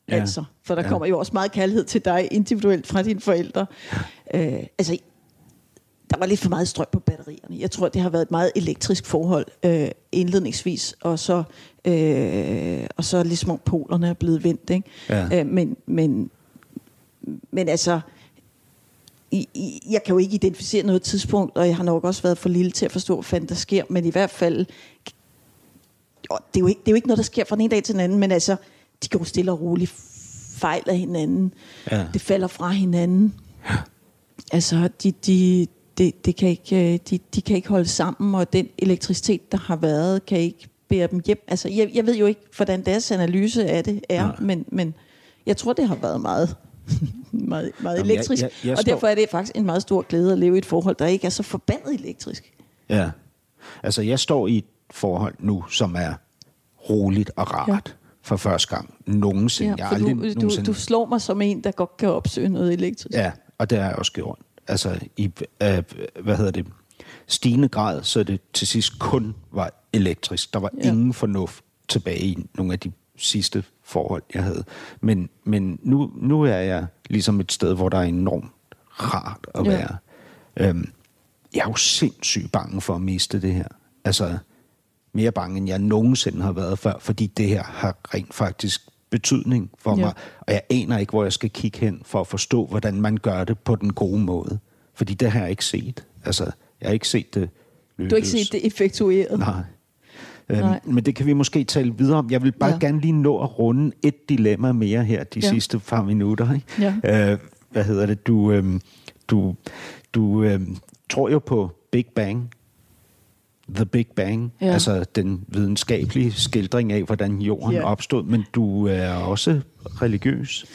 Ja. Altså, for der ja. kommer jo også meget kærlighed til dig individuelt fra dine forældre. Ja. Øh, altså, der var lidt for meget strøm på batterierne. Jeg tror, det har været et meget elektrisk forhold øh, indledningsvis, og så, øh, og så ligesom polerne er blevet vendt. Ikke? Ja. Øh, men, men, men altså, jeg kan jo ikke identificere noget tidspunkt, og jeg har nok også været for lille til at forstå, hvad fanden der sker, men i hvert fald, det er, jo ikke, det er jo ikke noget, der sker fra den ene dag til den anden, men altså, de går stille og roligt fejl af hinanden. Ja. Det falder fra hinanden. Ja. Altså, de, de, de, de, kan ikke, de, de kan ikke holde sammen, og den elektricitet, der har været, kan ikke bære dem hjem. Altså, jeg, jeg ved jo ikke, hvordan deres analyse af det er, men, men jeg tror, det har været meget (laughs) meget, meget Jamen, elektrisk. Jeg, jeg, jeg og står... derfor er det faktisk en meget stor glæde at leve i et forhold, der ikke er så forbandet elektrisk. Ja. Altså, jeg står i et forhold nu, som er roligt og rart. Ja. For første gang nogensinde. Ja, jeg aldrig, du, nogensinde... du, du slår mig som en, der godt kan opsøge noget elektrisk. Ja, og det har jeg også gjort. Altså, i, øh, hvad hedder det, stigende grad, så det til sidst kun var elektrisk. Der var ja. ingen fornuft tilbage i nogle af de sidste forhold, jeg havde. Men, men nu, nu er jeg ligesom et sted, hvor der er enormt rart at være. Ja. Øhm, jeg er jo sindssygt bange for at miste det her. Altså, mere bange, end jeg nogensinde har været før, fordi det her har rent faktisk betydning for ja. mig. Og jeg aner ikke, hvor jeg skal kigge hen for at forstå, hvordan man gør det på den gode måde. Fordi det har jeg ikke set. Altså, jeg har ikke set det lykkes. Du har ikke set det effektueret? Nej. Øhm, men det kan vi måske tale videre om. Jeg vil bare ja. gerne lige nå at runde et dilemma mere her de ja. sidste par minutter. Ikke? Ja. Øh, hvad hedder det? Du, øhm, du, du øhm, tror jo på Big Bang. The Big Bang, ja. altså den videnskabelige skildring af, hvordan jorden ja. opstod, men du er også religiøs.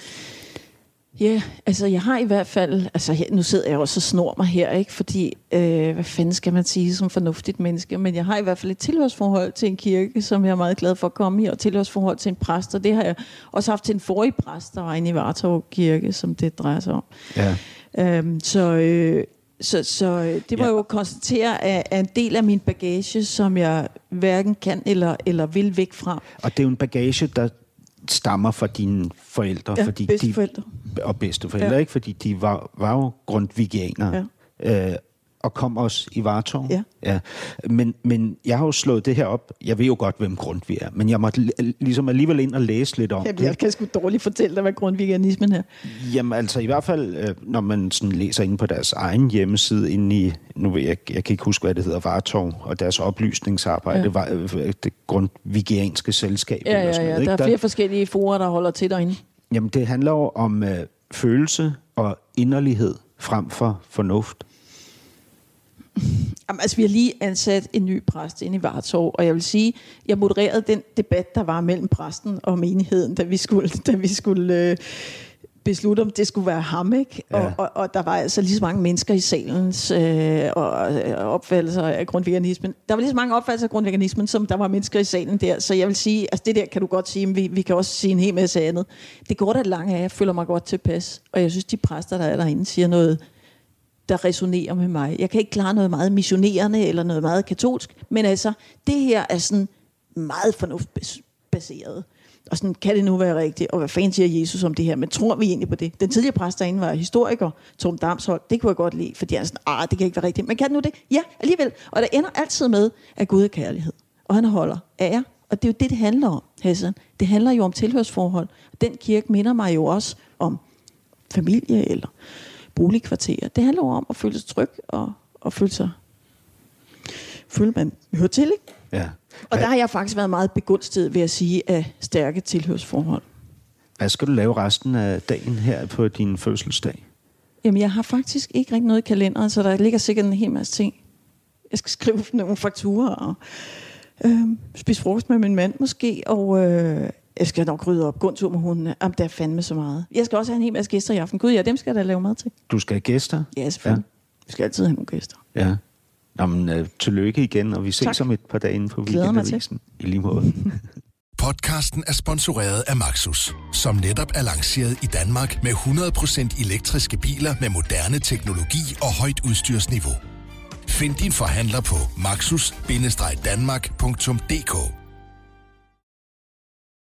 Ja, yeah, altså jeg har i hvert fald, altså nu sidder jeg også og snor mig her, ikke? fordi øh, hvad fanden skal man sige som fornuftigt menneske, men jeg har i hvert fald et tilhørsforhold til en kirke, som jeg er meget glad for at komme i, og tilhørsforhold til en præst, og det har jeg også haft til en forrige præst, der var inde i Vartov Kirke, som det drejer sig om. Ja. Øhm, så, øh, så, så øh, det må ja. jeg jo konstatere er, er en del af min bagage, som jeg hverken kan eller, eller vil væk fra. Og det er jo en bagage, der stammer fra dine forældre. Ja, fordi bedsteforældre. De, og bedsteforældre, ja. ikke? Fordi de var, var jo grundvigianere. Ja. Øh, og kom også i Vartov. Ja. ja. Men, men jeg har jo slået det her op. Jeg ved jo godt, hvem Grundtvig er, men jeg måtte ligesom alligevel ind og læse lidt om Jamen, det. Jeg kan sgu dårligt fortælle dig, hvad grundviganismen er. Jamen altså i hvert fald, øh, når man sådan læser ind på deres egen hjemmeside, inde i, nu ved jeg, jeg kan ikke huske, hvad det hedder, Vartov, og deres oplysningsarbejde, ja. var, øh, det grundvigianske selskab. Ja, ja, ja. Sådan noget, der er flere der, forskellige forer, der holder til derinde. Jamen det handler jo om øh, følelse og inderlighed frem for fornuft? Jamen, altså, vi har lige ansat en ny præst ind i Vartov, og jeg vil sige, jeg modererede den debat, der var mellem præsten og menigheden, da vi skulle, (laughs) da vi skulle øh, beslutte, om det skulle være ham, ikke? Ja. Og, og, og der var altså lige så mange mennesker i salens øh, og, og opfattelser af grundveganismen. Der var lige så mange opfattelser af grundveganismen, som der var mennesker i salen der. Så jeg vil sige, altså det der kan du godt sige, men vi, vi kan også sige en hel masse andet. Det går da langt af, jeg føler mig godt tilpas. Og jeg synes, de præster, der er derinde, siger noget, der resonerer med mig. Jeg kan ikke klare noget meget missionerende eller noget meget katolsk, men altså, det her er sådan meget fornuftbaseret. Og sådan, kan det nu være rigtigt? Og hvad fanden siger Jesus om det her? Men tror vi egentlig på det? Den tidligere præst derinde var historiker, Tom Damshold. Det kunne jeg godt lide, fordi han er sådan, ah, det kan ikke være rigtigt. Men kan det nu det? Ja, alligevel. Og der ender altid med, at Gud er kærlighed. Og han holder ære. Og det er jo det, det handler om, Hassan. Det handler jo om tilhørsforhold. Den kirke minder mig jo også om familie eller boligkvarterer. Det handler jo om at føle sig tryg og, og føle sig føle, man hører til, ikke? Ja. Og der har jeg faktisk været meget begunstiget ved at sige af stærke tilhørsforhold. Hvad skal du lave resten af dagen her på din fødselsdag? Jamen, jeg har faktisk ikke rigtig noget i kalenderen, så der ligger sikkert en hel masse ting. Jeg skal skrive (laughs) nogle fakturer og øh, spise frokost med min mand måske, og øh, jeg skal nok rydde op, gå en tur med hundene. Jamen, der er fandme så meget. Jeg skal også have en hel masse gæster i aften. Gud, ja, dem skal jeg da lave mad til. Du skal have gæster? Ja, selvfølgelig. Ja. Vi skal altid have nogle gæster. Ja. Jamen, øh, tillykke igen, og vi ses Tak. om et par dage inde på Glæder mig til. Weekendavisen. I lige måde. (laughs) Podcasten er sponsoreret af Maxus, som netop er lanceret i Danmark med 100% elektriske biler med moderne teknologi og højt udstyrsniveau. Find din forhandler på maxus-danmark.dk